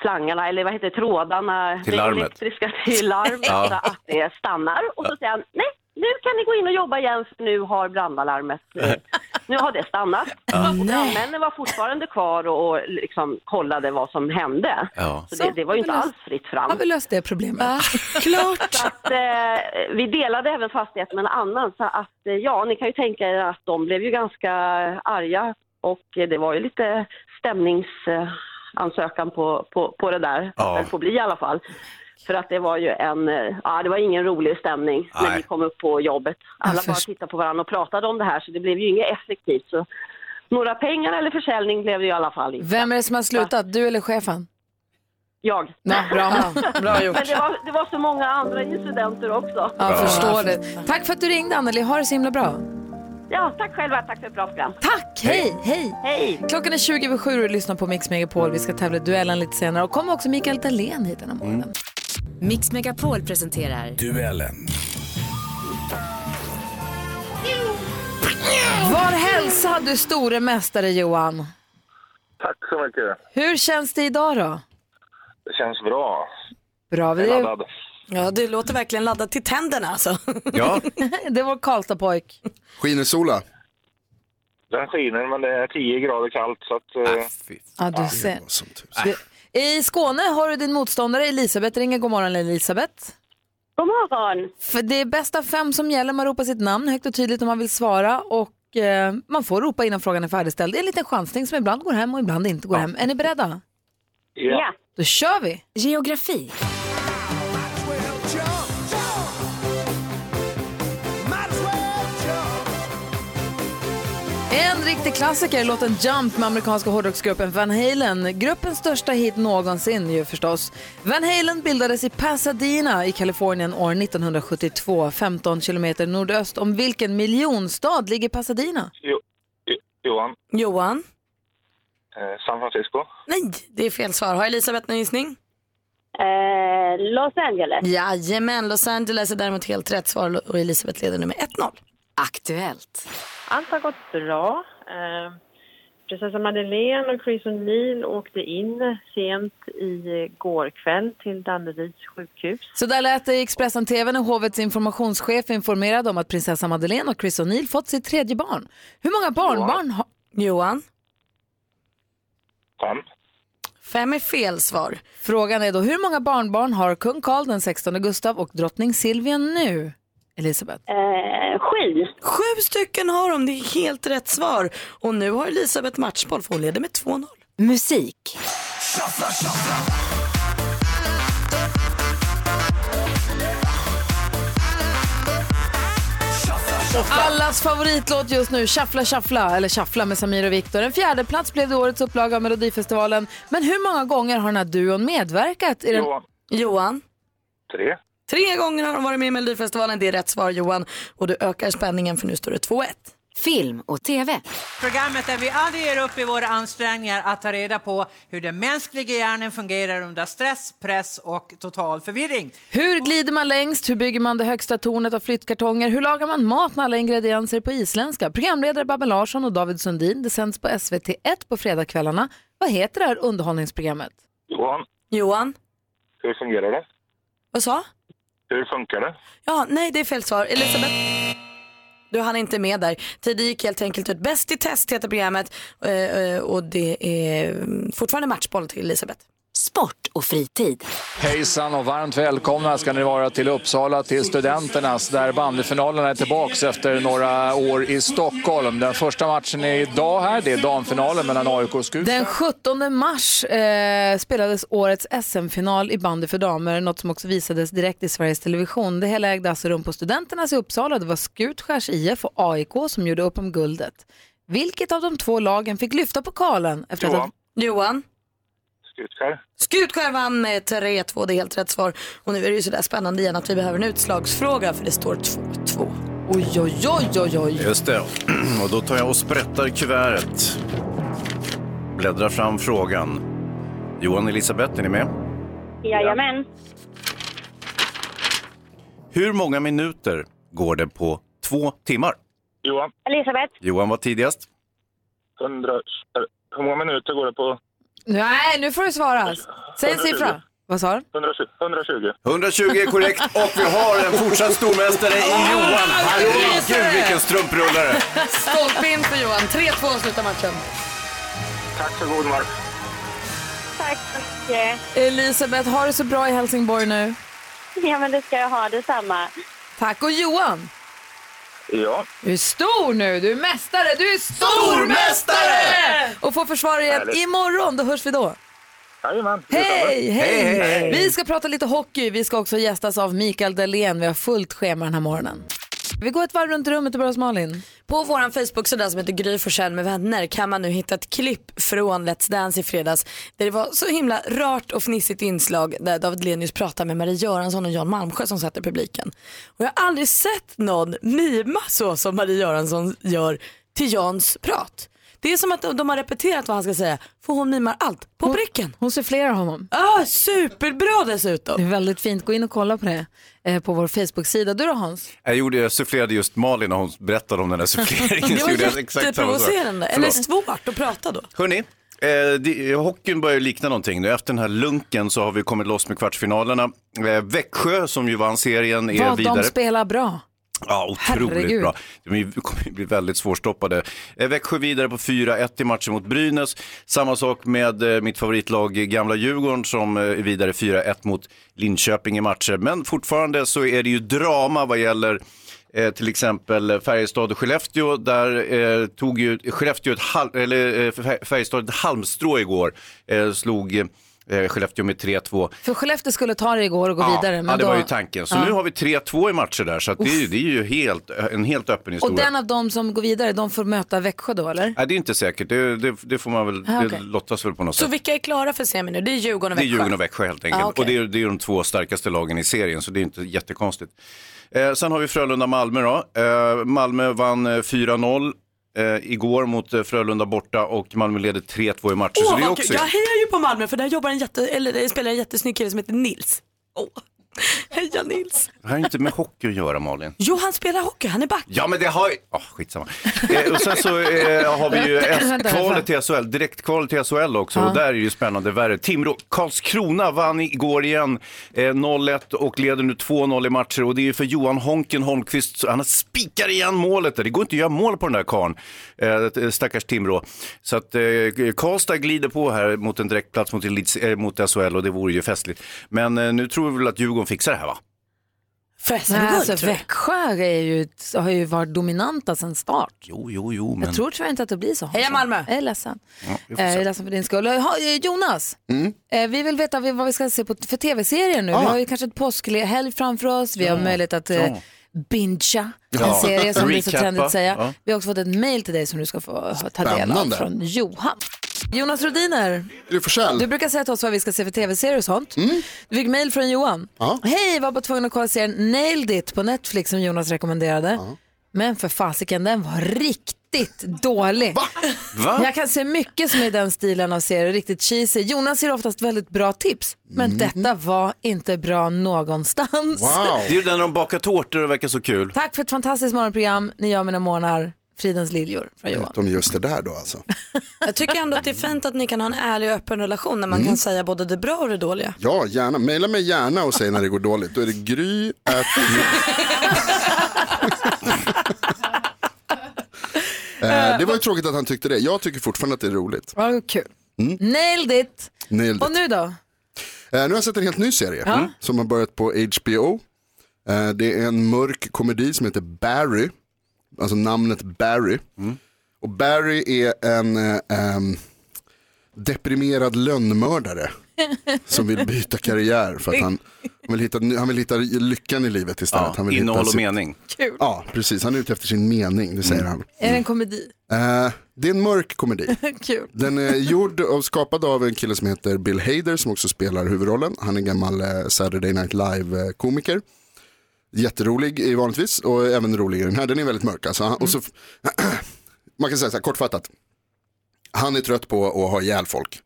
slangarna, eller vad heter trådarna, Till larmet. elektriska till larmet Ja. så att det stannar. Och så säger han, nej, nu kan ni gå in och jobba igen för nu har brandalarmet, eh, nu har det stannat. Och brandmännen var fortfarande kvar och, och liksom kollade vad som hände. Ja. Så det, det var ju inte Så, alls fritt fram. Har vi löst det problemet? Klart. Så att, eh, vi delade även fastigheten med en annan så att eh, ja, ni kan ju tänka er att de blev ju ganska arga och det var ju lite stämningsansökan på, på, på det där. Ja. Det får bli i alla fall. För att det var ju en, eh, ja det var ingen rolig stämning när Nej. vi kom upp på jobbet. Alla Jag bara tittade på varandra och pratade om det här så det blev ju inget effektivt. Så några pengar eller försäljning blev det i alla fall inte. Vem är det som har slutat? Du eller chefen? Jag. Ja, bra. bra gjort. Men det var, det var så många andra incidenter också. Ja, förstår det. Tack för att du ringde Anneli. Ha det så himla bra. Ja, tack själva. Tack för ett bra program. Tack, hej, hej. Hej. Klockan är 20 över sju och du lyssnar på Mix Megapol. Vi ska tävla i duellen lite senare och kommer också Mikael Dahlén hit den här morgonen. Mix Megapol presenterar Duellen. Var hälsad du store mästare Johan. Tack så mycket. Hur känns det idag då? Det känns bra. Bra, vi är. Ja, det låter verkligen laddat till tänderna alltså. Ja, det var Karlstad-pojk. Skiner sola? Den skiner men det är 10 grader kallt så att... eh, Ja, du ser. Du, I Skåne har du din motståndare Elisabeth ringer. God morgon Elisabeth. God morgon. För det är bästa fem som gäller. Man ropar sitt namn högt och tydligt om man vill svara. Och eh, man får ropa innan frågan är färdigställd. Det är en liten chansning som ibland går hem och ibland inte går hem. Är ni beredda? Ja. Då kör vi! geografi, En riktig klassiker, låten Jump med amerikanska hårdrocksgruppen Van Halen. Gruppens största hit någonsin ju förstås. Van Halen bildades i Pasadena i Kalifornien år 1972, 15 kilometer nordöst. Om vilken miljonstad ligger Pasadena? jo, jo, Johan, Johan? eh, San Francisco. Nej, det är fel svar. Har Elisabeth någon gissning? Eh, Los Angeles. Jajamän, Los Angeles är däremot helt rätt svar och Elisabeth leder nu med 1-0. aktuellt, Allt har gått bra. Eh, prinsessa Madeleine och Chris O'Neill åkte in sent igår kväll till Danderyds sjukhus. Så där lät det i Expressen TV när hovets informationschef informerade om att prinsessa Madeleine och Chris O'Neill fått sitt tredje barn. Hur många barnbarn har... Johan? Fem. Fem är fel svar. Frågan är då hur många barnbarn har kung Carl den 16 Gustav och drottning Silvia nu? Elisabeth? Eh, sju. Sju stycken har de, det är helt rätt svar. Och nu har Elisabeth matchboll för hon leder med 2-0. Musik. Allas favoritlåt just nu, Shuffla Shuffla, eller Shuffla med Samir och Viktor. En fjärde plats blev det årets upplaga av Melodifestivalen. Men hur många gånger har den här duon medverkat? I den... Johan. Johan? Tre. Tre gånger har de varit med i Melodifestivalen. Det är rätt svar Johan. Och du ökar spänningen för nu står det 2-1. Film och TV. Programmet där vi aldrig ger upp i våra ansträngningar att ta reda på hur den mänskliga hjärnan fungerar under stress, press och total förvirring. Hur glider man längst? Hur bygger man det högsta tornet av flyttkartonger? Hur lagar man mat med alla ingredienser på isländska? Programledare Babben Larsson och David Sundin. Det sänds på SVT1 på fredagskvällarna. Vad heter det här underhållningsprogrammet? Johan, Johan? hur fungerar det? Vad sa? Hur funkar det? Ja, nej det är fel svar. Elisabeth? Du hann inte med där. Tiden gick helt enkelt ut. Bäst i test heter programmet eh, eh, och det är fortfarande matchboll till Elisabeth. Sport och fritid. Hejsan och varmt välkomna ska ni vara till Uppsala, till Studenternas där bandyfinalerna är tillbaks efter några år i Stockholm. Den första matchen är idag här, det är damfinalen mellan AIK och Skutskär. Den 17 mars eh, spelades årets SM-final i bandy för damer, något som också visades direkt i Sveriges Television. Det hela ägde alltså rum på Studenternas i Uppsala. Det var Skutskärs IF och AIK som gjorde upp om guldet. Vilket av de två lagen fick lyfta pokalen? Efter att ha- Johan. Skutskär. Skutskär vann med 3-2, det är helt rätt svar. Och nu är det ju sådär spännande igen att vi behöver en utslagsfråga för det står 2-2. Oj, oj, oj, oj, oj. Just det. Och då tar jag och sprättar kuvertet. Bläddrar fram frågan. Johan och Elisabeth, är ni med? Jajamän. Hur många minuter går det på två timmar? Johan, Elisabeth. Johan var tidigast. 100, eh, hur många minuter går det på? Nej, nu får du svara. Säg en siffra. Vad sa du? 120. 120. 120 är korrekt och vi har en fortsatt stormästare i Johan. Herregud vilken strumprullare. Stolpe in för Johan. 3-2 slutar matchen. Tack för god match. Tack så mycket. Elisabeth, har det så bra i Helsingborg nu? Ja, men det ska jag ha detsamma. Tack. Och Johan, Ja, du är stor nu. Du är mästare. Du är stormästare! Och får försvara igen Härligt. imorgon. Då hörs vi då. jajamän. Hej, hej! Hej, hej. Vi ska prata lite hockey. Vi ska också gästas av Mikael Dahlén. Vi har fullt schema den här morgonen. Vi går ett varv runt rummet och börjar hos Malin. På vår Facebook-sida som heter Gry Forssell med vänner kan man nu hitta ett klipp från Let's Dance i fredags där det var så himla rart och fnissigt inslag där David Lenius pratar med Marie Göransson och Jan Malmsjö som satt i publiken. Och jag har aldrig sett någon mima så som Marie Göransson gör till Jans prat. Det är som att de har repeterat vad han ska säga för hon mimar allt på pricken. Hon sufflerar honom. Ah, superbra Det dessutom. är väldigt fint. Gå in och kolla på det på vår Facebook-sida. Du då Hans? Jag, gjorde, jag sufflerade just Malin när hon berättade om den där suffleringen. Det var jätteprovocerande. Eller svårt att prata då. Hörni, eh, det, hockeyn börjar likna någonting nu. Efter den här lunken så har vi kommit loss med kvartsfinalerna. Eh, Växjö som ju vann serien är Vad vidare. de spelar bra. Ja, otroligt Herregud. bra. De kommer bli väldigt svårstoppade. Eh, Växjö vidare på 4-1 i matchen mot Brynäs. Samma sak med eh, mitt favoritlag eh, Gamla Djurgården som är vidare 4-1 mot Linköping i matcher. Men fortfarande så är det ju drama vad gäller eh, till exempel Färjestad och Skellefteå. Där eh, tog ju Skellefteå ett, halv, eller, eh, Fär- Färjestad ett halmstrå igår. Slog eh, Skellefteå med 3-2. För Skellefteå skulle ta det igår och gå vidare. Men ja, det då... var ju tanken. Så Ja. nu har vi 3-2 i matcher där, så att det, är, ju- det är ju helt, en helt öppen historia. Och den av dem som går vidare, de får möta Växjö då eller? Nej, det är inte säkert. Det, det, det får man väl, Ah, det okej. lottas väl på något Så sätt. vilka är klara för semi nu? Det är Djurgården och Det är Växjö. Djurgården och Växjö helt enkelt. Ah, okej. Och det är, det är de två starkaste lagen i serien, så det är inte jättekonstigt. Eh, sen har vi Frölunda-Malmö då. Eh, Malmö vann eh, 4-0 eh, igår mot eh, Frölunda borta och Malmö leder 3-2 i matcher. så Åh, det är också... Jag hejar ju på Malmö för där jobbar en jätte, eller spelar en jättesnygg kille som heter Nils. Åh, heja Nils. Det har inte med hockey att göra Malin. Jo, han spelar hockey, han är back. Ja men det har ju, oh, skitsamma. Eh, och sen så eh, har vi ju Vänta, S-kvalet till SHL, direktkvalet till SHL också Ja. och där är det ju spännande värre. Timrå, Karlskrona vann igår igen eh, 0-1 och leder nu 2-0 i matcher och det är ju för Johan Honken Holmqvist, han spikar igen målet där. Det går inte att göra mål på den där karln, eh, stackars Timrå. Så att eh, Karlstad glider på här mot en direktplats mot, Elites, eh, mot SHL och det vore ju festligt. Men eh, nu tror vi väl att Djurgården fixar det här va? Nej, alltså, tror jag. Växjö är ju, har ju varit dominanta sedan start. Jo, jo, jo. Men... Jag tror tyvärr inte att det blir så. Heja Malmö! Jag är ledsen. Ja, vi får Eh, Jag är ledsen för din skull. Ha, eh, Jonas, Mm. eh, vi vill veta vad vi ska se på för tv-serier nu. Vi har ju kanske ett påskhelg framför oss. Vi har möjlighet att eh, Ja. bingea en Ja. serie som det är så Recappa. trendigt att säga. Ja. Vi har också fått ett mail till dig som du ska få ha- ta del av Spännande. från Johan. Jonas Rodiner, Forssell. du brukar säga till oss vad vi ska se för tv-serier och sånt. Du fick mail från Johan. Ja. Hej, var bara tvungen att kolla serien Nailed It på Netflix som Jonas rekommenderade. Men för fasiken, den var riktigt dålig. Va? Jag kan se mycket som är i den stilen av serier, riktigt cheesy. Jonas ger oftast väldigt bra tips, men detta var inte bra någonstans. Wow. Det är ju den när de bakar tårtor och verkar så kul. Tack för ett fantastiskt morgonprogram. Ni gör mina morgnar. Fridens liljor från Johan. De just det där då alltså. Jag tycker ändå att det är fint att ni kan ha en ärlig och öppen relation när man kan säga både det bra och det dåliga. Ja, gärna. Maila mig gärna och säg när det går dåligt. Då är det gry at... Eh, det var ju tråkigt att han tyckte det. Jag tycker fortfarande att det är roligt. Vad kul. Nailed it. Nailed Och it. nu då? Eh, nu har jag sett en helt ny serie Ja. mm, som har börjat på HBO. Eh, det är en mörk komedi som heter Barry. Alltså namnet Barry. Och Barry är en eh, deprimerad lönnmördare som vill byta karriär för att han, han, vill, hitta, han vill hitta lyckan i livet istället. Ja, han vill innehåll hitta och sitt- mening. Kul. Ja, precis. Han är ute efter sin mening, det säger han. Är det en komedi? Eh, det är en mörk komedi. Kul. Den är gjord och skapad av en kille som heter Bill Hader som också spelar huvudrollen. Han är gammal eh, Saturday Night Live-komiker. Jätterolig vanligtvis och även rolig i den här. Den är väldigt mörk alltså. Och så, man kan säga så här kortfattat. Han är trött på att ha ihjäl folk.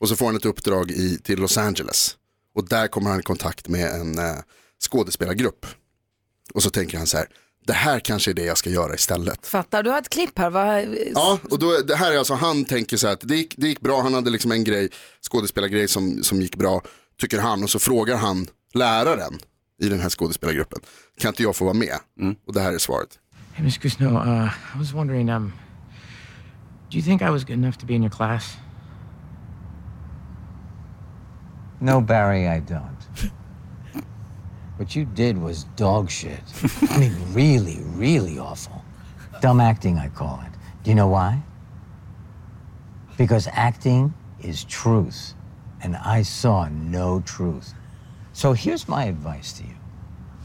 Och så får han ett uppdrag i, till Los Angeles. Och där kommer han i kontakt med en eh, skådespelargrupp. Och så tänker han så här, det här kanske är det jag ska göra istället. Fattar. Du har ett klipp här. Vad... Ja, och då, det här är alltså, han tänker så här att det gick, det gick bra, han hade liksom en grej, skådespelargrej som, som gick bra, tycker han, och så frågar han läraren i den här skådespelargruppen, kan inte jag få vara med? Och det här är svaret. Hey, Miss Gusno, uh, I was wondering, um, do you think I was good enough to be in your class? No, Barry, I don't. what you did was dog shit. I mean, really, really awful. Dumb acting, I call it. Do you know why? Because acting is truth, and I saw no truth. So here's my advice to you.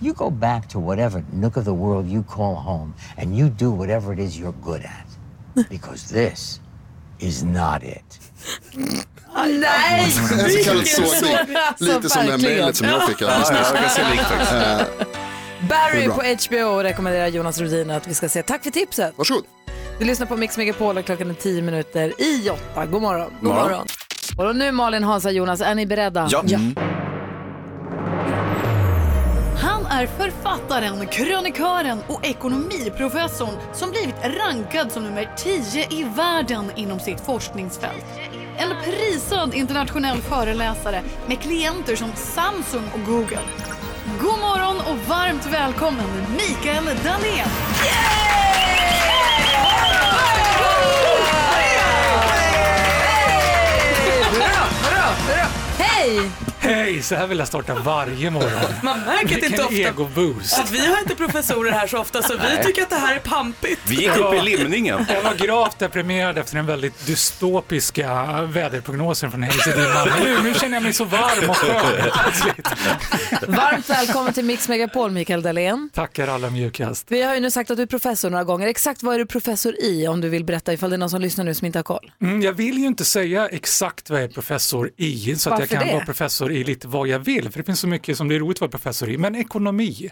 You go back to whatever nook of the world you call home, and you do whatever it is you're good at. Because this is not it. Nej! En så kallad sågning, lite som det här mejlet som jag fick alldeles nyss. Eh, Barry på HBO rekommenderar Jonas Rhodin att vi ska se. Tack för tipset. Varsågod. Du lyssnar på Mix Megapol och klockan är tio minuter i åtta. God morgon. God morgon. morgon. Och nu Malin, Hansa, Jonas, är ni beredda? Ja. Mm är författaren, krönikören och ekonomiprofessorn som blivit rankad som nummer 10 i världen inom sitt forskningsfält. En prisad internationell föreläsare med klienter som Samsung och Google. God morgon och varmt välkommen Mikael Dahlén. Hej! Hej, så här vill jag starta varje morgon. Man märker att det inte ofta ego-boost. att vi har inte professorer här så ofta så vi tycker att det här är pampigt. Jag var gravt deprimerad efter den väldigt dystopiska väderprognosen från Hayes nu, nu känner jag mig så varm och skön plötsligt. Varmt välkommen till Mix Megapol, Mikael Dahlén. Tackar alla mjukast. Vi har ju nu sagt att du är professor några gånger. Exakt vad är du professor i om du vill berätta ifall det är någon som lyssnar nu som inte har koll? Mm, jag vill ju inte säga exakt vad jag är professor i, så att jag Varför kan det? vara professor i lite vad jag vill, för det finns så mycket som det är roligt att vara professor i. Men ekonomi,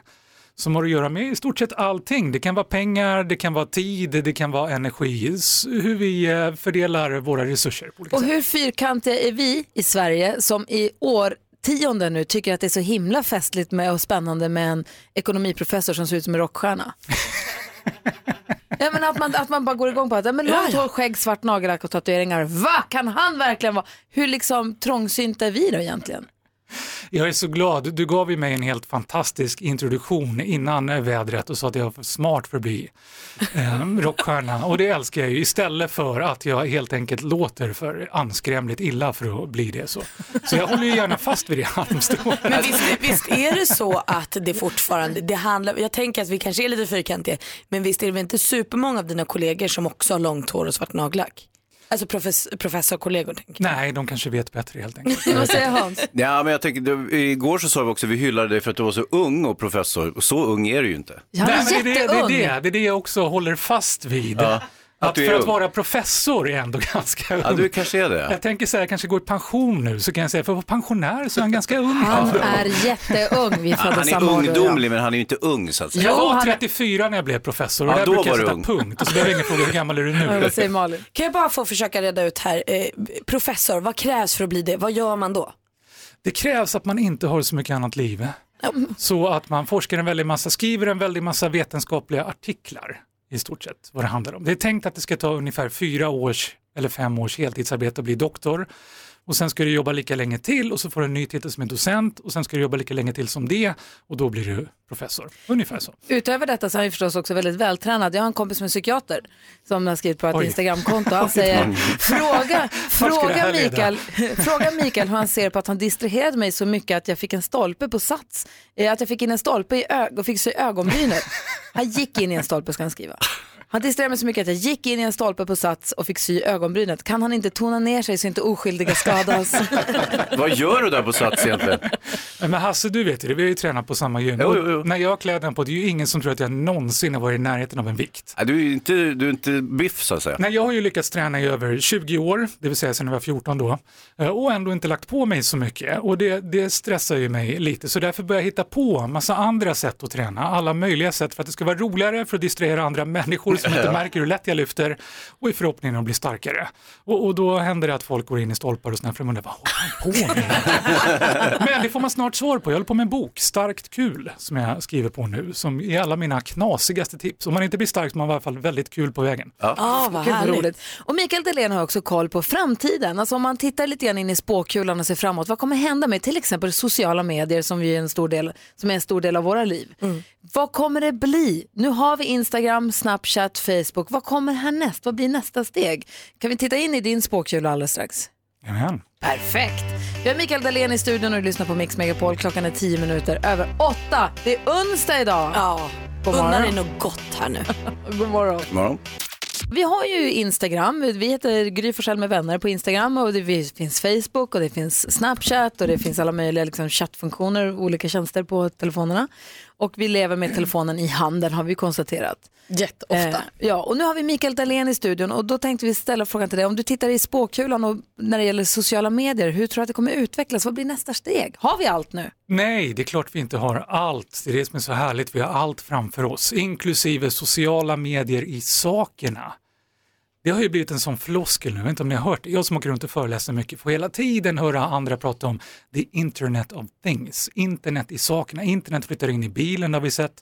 som har att göra med i stort sett allting. Det kan vara pengar, det kan vara tid, det kan vara energi, hur vi eh, fördelar våra resurser. Och hur fyrkantiga är vi i Sverige som i årtionden nu tycker att det är så himla festligt med och spännande med en ekonomiprofessor som ser ut som en rockstjärna? Ja, men att, man, att man bara går igång på att men långt hår, skägg, svart nagellack och tatueringar. Va? Kan han verkligen vara? Hur liksom trångsynta är vi då egentligen? Jag är så glad. Du gav ju mig en helt fantastisk introduktion innan vädret och sa att jag var för smart för att bli eh, rockstjärna. Och det älskar jag ju istället för att jag helt enkelt låter för anskrämligt illa för att bli det. Så, så jag håller ju gärna fast vid det halmstrået. Men visst, visst är det så att det fortfarande, det handlar, jag tänker att vi kanske är lite fyrkantiga, men visst är det väl inte supermånga av dina kollegor som också har långt hår och svart nagellack? Alltså profess, professorkollegor tänker Nej, de kanske vet bättre helt enkelt. Vad säger Hans? Ja, men jag tänker, du, igår så sa vi också att vi hyllade dig för att du var så ung och professor. Och så ung är du ju inte. Nej, men det, är det, det, är det, det är det jag också håller fast vid. Ja, att Att, är för att vara professor är ändå ganska ung. Ja, du kanske är det. Jag tänker så här, jag kanske går i pension nu, så kan jag säga, för att vara pensionär så är han ganska ung. Han är jätteung, vi Ja, föddes han är samma år. och jag. ungdomlig, men han är ju inte ung så att säga. Jag var 34 när jag blev professor och Ja, där då brukar jag var du sätta ung. punkt. Och så behöver ingen fråga hur gammal är du nu? Vad säger Malin? Kan jag bara få försöka reda ut här, eh, professor, vad krävs för att bli det? Vad gör man då? Det krävs att man inte har så mycket annat liv. Så att man forskar en väldig massa, skriver en väldig massa vetenskapliga artiklar i stort sett vad det handlar om. Det är tänkt att det ska ta ungefär fyra års eller fem års heltidsarbete att bli doktor. Och sen ska du jobba lika länge till och så får du en ny titel som är docent och sen ska du jobba lika länge till som det och då blir du professor. Ungefär så. Utöver detta så är han förstås också väldigt vältränad. Jag har en kompis som är psykiater som har skrivit på ett Oj. Instagramkonto. Han säger, fråga, fråga? Mikael, fråga Mikael hur han ser på att han distraherade mig så mycket att jag fick en stolpe på sats. Eh, Att jag fick in en stolpe i ög och fick sy ögonbrynet. Han gick in i en stolpe ska han skriva. Han distraherade mig så mycket att jag gick in i en stolpe på sats och fick sy ögonbrynet. Kan han inte tona ner sig så inte oskyldiga skadas? Vad gör du där på Sats egentligen? Men Hasse, du vet ju det, vi har ju tränat på samma gym. Jo, jo, jo. När jag klär den på, det är ju ingen som tror att jag någonsin har varit i närheten av en vikt. Nej, Du är ju inte, du är inte biff så att säga. Nej, jag har ju lyckats träna i över 20 år, det vill säga sedan jag var 14 då, eh, och ändå inte lagt på mig så mycket. Och det, det stressar ju mig lite, så därför börjar jag hitta på massa andra sätt att träna, alla möjliga sätt för att det ska vara roligare, för att distrahera andra människor som inte Ja. märker hur lätt jag lyfter och i förhoppningen att bli starkare. Och, och då händer det att folk går in i stolpar och de undrar vad håller på med? Men det får man snart svar på. Jag håller på med en bok, Starkt kul, som jag skriver på nu, som är alla mina knasigaste tips. Om man inte blir stark så har man i alla fall väldigt kul på vägen. Ah, vad härligt. roligt. Och Mikael Delén har också koll på framtiden. Alltså om man tittar lite grann in i spåkulan och ser framåt, vad kommer hända med till exempel sociala medier som, är, en stor del, som är en stor del av våra liv? Vad kommer det bli? Nu har vi Instagram, Snapchat, Facebook. Vad kommer härnäst? Vad blir nästa steg? Kan vi titta in i din spåkula alldeles strax? Jajamän. Perfekt. Vi har Mikael Dahlén i studion och du lyssnar på Mix Megapol. Klockan är tio minuter över åtta. Det är onsdag idag. Ja, God unna dig något gott här nu. God morgon. Morgon. Vi har ju Instagram, vi heter Gry Forssell med vänner på Instagram och det finns Facebook och det finns Snapchat och det finns alla möjliga liksom, chattfunktioner och olika tjänster på telefonerna. Och vi lever med telefonen i handen har vi konstaterat. Jätteofta. Eh, ja, och nu har vi Mikael Dahlén i studion och då tänkte vi ställa frågan till dig. Om du tittar i spåkulan och när det gäller sociala medier, hur tror du att det kommer utvecklas? Vad blir nästa steg? Har vi allt nu? Nej, det är klart vi inte har allt. Det är det som är så härligt. Vi har allt framför oss, inklusive sociala medier i sakerna. Det har ju blivit en sån floskel nu, jag vet inte om ni har hört. Jag som åker runt och föreläser mycket får hela tiden höra andra prata om the internet of things, internet i sakerna. Internet flyttar in i bilen har vi sett.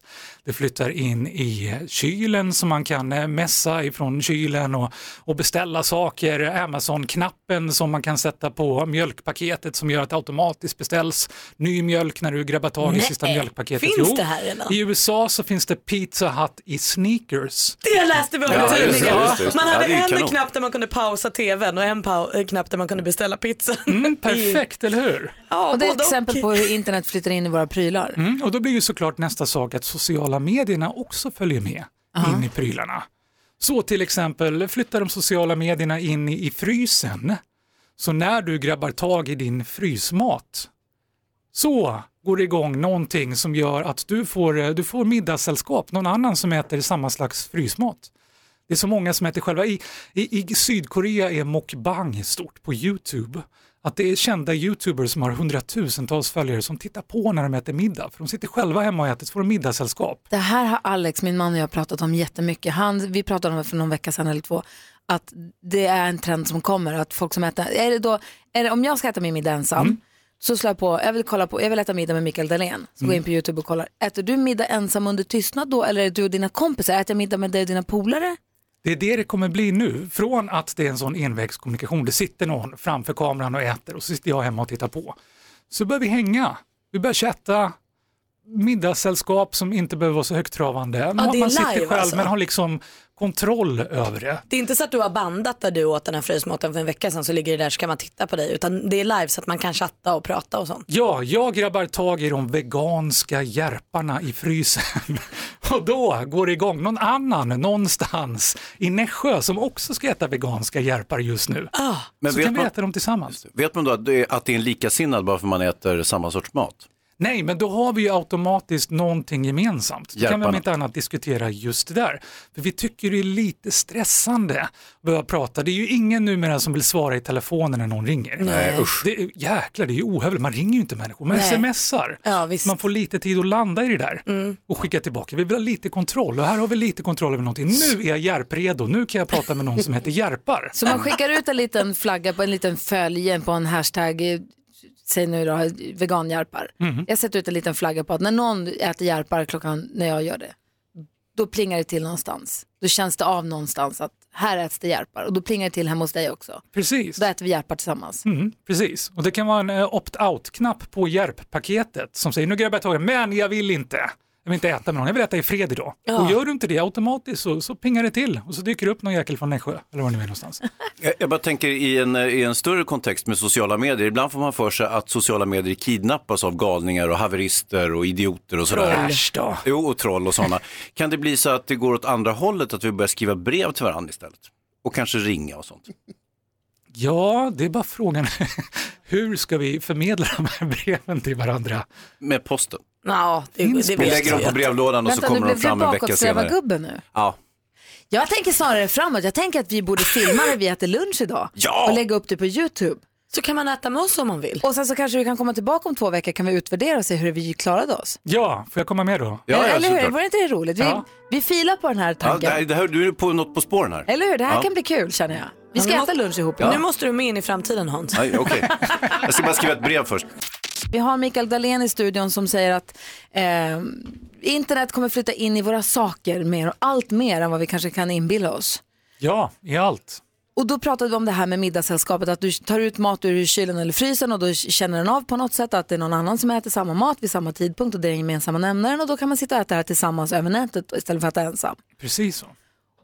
Det flyttar in i kylen som man kan eh, mässa ifrån kylen och, och beställa saker. Amazon-knappen som man kan sätta på mjölkpaketet som gör att det automatiskt beställs ny mjölk när du grabbar tag i Nej, sista mjölkpaketet. finns det här redan? I USA så finns det Pizza Hut i sneakers. Det läste vi om Ja, i tidningen. Man hade en kanon. knapp där man kunde pausa tvn och en eh, knapp där man kunde beställa pizza. Mm, perfekt, eller hur? Ja, och det är ett exempel på hur internet flyttar in i våra prylar. Mm, och då blir ju såklart nästa sak att sociala medierna också följer med in i prylarna. Så till exempel flyttar de sociala medierna in i, i frysen. Så när du grabbar tag i din frysmat så går det igång någonting som gör att du får, eh, du får middagssällskap, någon annan som äter samma slags frysmat. Det är så många som äter själva. I, i, I Sydkorea är mukbang stort på YouTube. Att det är kända YouTubers som har hundratusentals följare som tittar på när de äter middag. För de sitter själva hemma och äter så får de middagssällskap. Det här har Alex, min man och jag pratat om jättemycket. Han, vi pratade om det för någon vecka sedan eller två. Att det är en trend som kommer. Att folk som äter, är det då, är det, om jag ska äta min middag ensam. Så slår jag på, jag vill, kolla på, jag vill äta middag med Mikael Dahlén. Så går jag in på YouTube och kollar. Äter du middag ensam under tystnad då eller är det du och dina kompisar? Äter jag middag med dig och dina polare? Det är det det kommer bli nu. Från att det är en sån envägskommunikation, det sitter någon framför kameran och äter och så sitter jag hemma och tittar på. så börjar vi hänga. Vi börjar chatta, middagssällskap som inte behöver vara så högtravande. Man, det är man sitter själv alltså. men har liksom kontroll över det. Det är inte så att du har bandat där du åt den här frysmaten för en vecka sedan så ligger det där så kan man titta på dig utan det är live så att man kan chatta och prata och sånt. Ja, jag grabbar tag i de veganska järparna i frysen och då går det igång någon annan någonstans i Nässjö som också ska äta veganska järpar just nu. Men så kan vi man- äta dem tillsammans. Vet man då att det är, att det är en likasinnad bara för man äter samma sorts mat? Nej, men då har vi ju automatiskt någonting gemensamt. Då kan vi om inte annat diskutera just det där. För vi tycker det är lite stressande att behöva prata. Det är ju ingen numera som vill svara i telefonen när någon ringer. Nej. Usch. Det är, jäklar, det är ju ohövligt. Man ringer ju inte människor, man Nej. smsar. Ja, visst. Man får lite tid att landa i det där Mm. och skicka tillbaka. Vi vill ha lite kontroll och här har vi lite kontroll över någonting. Nu är jag järpredo, nu kan jag prata med någon som heter Järpar. Så man skickar ut en liten flagga på en liten följe på en hashtag, eh, säg nu då veganjärpar. Mhm. Jag sätter ut en liten flagga på att när någon äter järpar klockan när jag gör det, då plingar det till någonstans. Då känns det av någonstans att här äts det järpar och då plingar det till hemma hos dig också. Precis. Då äter vi järpar tillsammans. Mm, precis, och det kan vara en eh, opt-out-knapp på hjälppaketet som säger nu grabbar jag tag i det, men jag vill inte. Jag vill inte äta med någon, jag vill äta i fred idag. Ja. Och gör du inte det automatiskt så, så pingar det till och så dyker det upp någon jäkel från Nässjö eller var ni är någonstans. Jag, jag bara tänker i en, i en större kontext med sociala medier. Ibland får man för sig att sociala medier kidnappas av galningar och haverister och idioter och sådär. Troll. Då. Jo, och troll och sådana. kan det bli så att det går åt andra hållet, att vi börjar skriva brev till varandra istället? Och kanske ringa och sånt. Ja, det är bara frågan hur ska vi förmedla de här breven till varandra? Med posten. Ja, det, Finns det Vi vet lägger dem på brevlådan och så Vänta, nu kommer de blev fram en vecka senare. bakåtsträvargubbe nu. Ja. Jag tänker snarare framåt. Jag tänker att vi borde filma när vi äter lunch idag Ja! och lägga upp det på YouTube. Så kan man äta med oss om man vill. Och sen så kanske vi kan komma tillbaka om två veckor kan vi utvärdera och se hur vi klarade oss. Ja, får jag komma med då? Ja, ja, Eller hur? Var inte det roligt? Vi, Ja. vi filar på den här Ja, tanken. det här- det här, du är på något på spåren här. Eller hur? Det här Ja. kan bli kul känner jag. Vi ska Ja, nu äta lunch ihop. Nu måste du med in i framtiden Hans. Nej, okej. Jag ska bara skriva ett brev först. Vi har Mikael Dahlén i studion som säger att eh, internet kommer flytta in i våra saker mer och allt mer än vad vi kanske kan inbilla oss. Ja, i allt. Och då pratade vi om det här med middagssällskapet, att du tar ut mat ur kylen eller frysen och då känner den av på något sätt att det är någon annan som äter samma mat vid samma tidpunkt och det är den gemensamma nämnaren och då kan man sitta och äta det här tillsammans över nätet istället för att äta ensam. Precis så.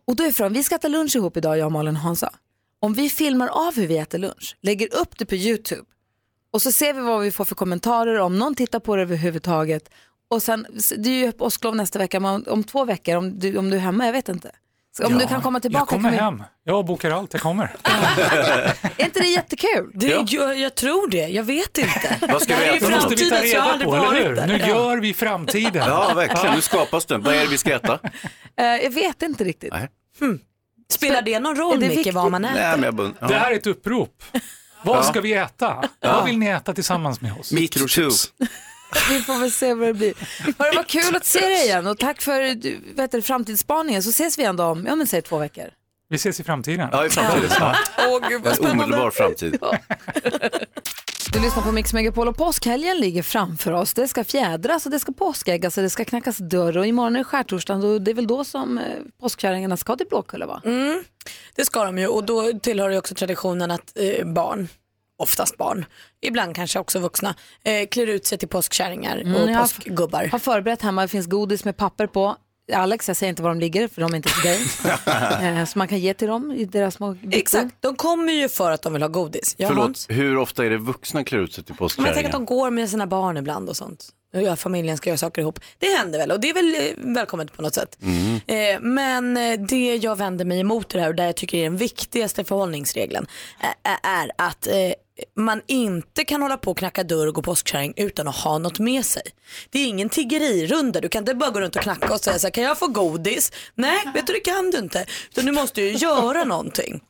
Och då är frågan, vi ska äta lunch ihop idag, jag, Malin och Hansa. Om vi filmar av hur vi äter lunch, lägger upp det på YouTube och så ser vi vad vi får för kommentarer, om någon tittar på det överhuvudtaget. Och sen, det är ju påsklov nästa vecka, men om, om två veckor, om du, om du är hemma, jag vet inte. Så om Ja, du kan komma tillbaka. Jag kommer vi... hem. Jag bokar allt, jag kommer. Är inte det jättekul? Det, Ja. jag, jag tror det, jag vet inte. Vad ska vi Det äta för måste vi ta reda på, eller hur? Nu Ja. gör vi framtiden. Ja, verkligen. Nu skapas den. Vad är det vi ska äta? Eh, jag vet inte riktigt. Nej. Spelar det någon roll det Micke vad man äter? Nej, men jag bund... Det ja. här är ett upprop. Vad ska vi äta? Vad vill ni äta tillsammans med oss? Too. Vi får väl se vad det blir. Hörru, vad kul att se dig igen och tack för du, vet du, framtidsspaningen så ses vi ändå om, ja men säg två veckor. Vi ses i framtiden. Ja, i framtiden. Ja. Åh gud vad En omedelbar framtid. Du lyssnar på Mix Megapol och påskhelgen ligger framför oss. Det ska fjädras och det ska påskäggas och det ska knackas dörr och imorgon är det skärtorsdagen och det är väl då som eh, påskkärringarna ska till Blåkulla va? Mm, det ska de ju och då tillhör det också traditionen att eh, barn, oftast barn, ibland kanske också vuxna, eh, klär ut sig till påskkärringar Mm, och jag har- påskgubbar. Har förberett hemma, det finns godis med papper på. Alex, jag säger inte var de ligger för de är inte till dig. eh, så man kan ge till dem i deras små byxor. Exakt, de kommer ju för att de vill ha godis. Ja, Hans? Förlåt, hur ofta är det vuxna klär ut sig till Men jag tänker att påskkärringar? de går med sina barn ibland och sånt. Och ja, familjen ska göra saker ihop. Det händer väl och det är väl eh, välkommet på något sätt. Mm. Eh, men det jag vänder mig emot i det här och där jag tycker är den viktigaste förhållningsregeln är att eh, man inte kan hålla på och knacka dörr och gå påskkärring utan att ha något med sig. Det är ingen tiggerirunda, du kan inte bara gå runt och knacka och säga så här, kan jag få godis? Nej, vet du det kan du inte. Utan du måste ju göra någonting.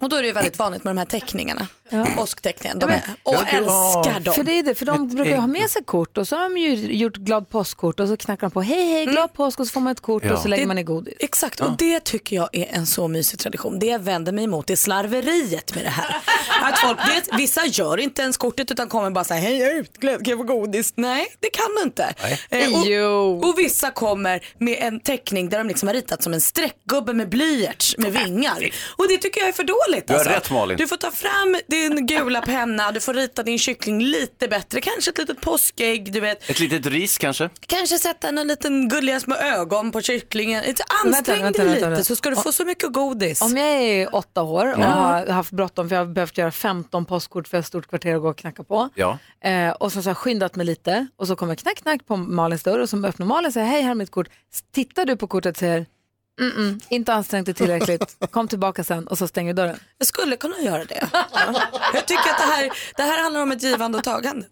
Och då är det ju väldigt vanligt med de här teckningarna, påskteckningen. De är, och älskar dem. För det är det, för de brukar ju ha med sig kort och så har de ju gjort glad påskkort och så knackar de på hej hej glad påsk och så får man ett kort Ja. och så lägger Det- man i godis. Exakt, och det tycker jag är en så mysig tradition. Det jag vänder mig emot är slarveriet med det här. Att folk, det, vissa gör inte ens kortet utan kommer bara säga hej jag är utklädd, kan jag få godis? Nej, det kan du inte. Eh, och, och vissa kommer med en teckning där de liksom har ritat som en streckgubbe med blyerts med vingar. Och det tycker jag är för dåligt. alltså. Du har rätt, Malin. Du får ta fram det din gula penna, du får rita din kyckling lite bättre, kanske ett litet påskägg, du vet. Ett litet ris kanske? Kanske sätta en liten gulliga små ögon på kycklingen. Ansträng vänta, dig vänta, lite vänta. så ska du få så mycket godis. Om jag är åtta år och Ja. har haft bråttom för jag har behövt göra 15 postkort för ett stort kvarter att gå och knacka på. Ja. Eh, och så har jag skyndat mig lite och så kommer knack knack på Malins dörr och så öppnar Malin och säger hej här är mitt kort. Tittar du på kortet och säger mm -mm, inte ansträngt dig tillräckligt, kom tillbaka sen och så stänger du dörren. Jag skulle kunna göra det. Jag tycker att det här, det här handlar om ett givande och tagande.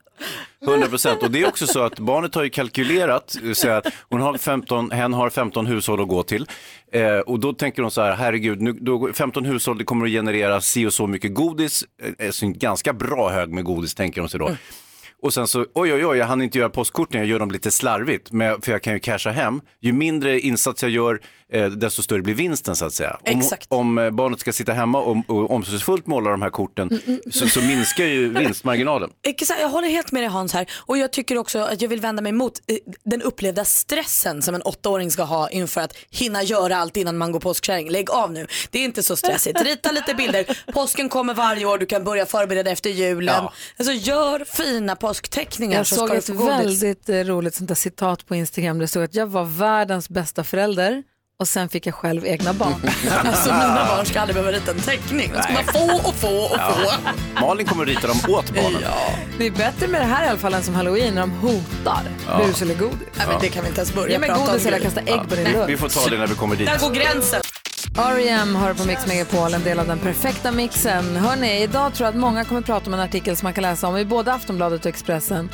100 procent. Och det är också så att barnet har ju kalkylerat, vill säga att hon har 15, hen har 15 hushåll att gå till. Eh, och då tänker hon så här, herregud, nu, då, 15 hushåll, det kommer att generera si och så mycket godis, eh, alltså en ganska bra hög med godis tänker hon sig då. Och sen så, oj oj oj, jag hann inte göra postkorten, jag gör dem lite slarvigt, men, för jag kan ju casha hem. Ju mindre insats jag gör, eh, desto större blir vinsten så att säga. Om, Exakt. om eh, barnet ska sitta hemma och, och omsorgsfullt måla de här korten, så, så minskar ju vinstmarginalen. Exakt, jag håller helt med dig Hans här och jag tycker också att jag vill vända mig mot eh, den upplevda stressen som en åttaåring ska ha inför att hinna göra allt innan man går påskkärring. Lägg av nu, det är inte så stressigt. Rita lite bilder, påsken kommer varje år, du kan börja förbereda efter julen. Ja. Alltså gör fina påskteckningar Jag så såg ett väldigt roligt sånt där citat på Instagram. Det stod att jag var världens bästa förälder och sen fick jag själv egna barn. Alltså mina barn ska aldrig behöva rita en teckning. De ska bara få och få och få. Ja. Malin kommer att rita dem åt barnen. Det är bättre med det här i alla fall än som halloween när de hotar Ja. bus eller godis. Nej, men det kan vi inte ens börja Ge mig prata om. godis eller kasta ägg på din vi, lunch. vi får ta det när vi kommer dit. Där går gränsen. R.E.M. har på Mix Megapol en del av den perfekta mixen. Hörrni, idag tror jag att många kommer prata om en artikel som man kan läsa om i både Aftonbladet och Expressen.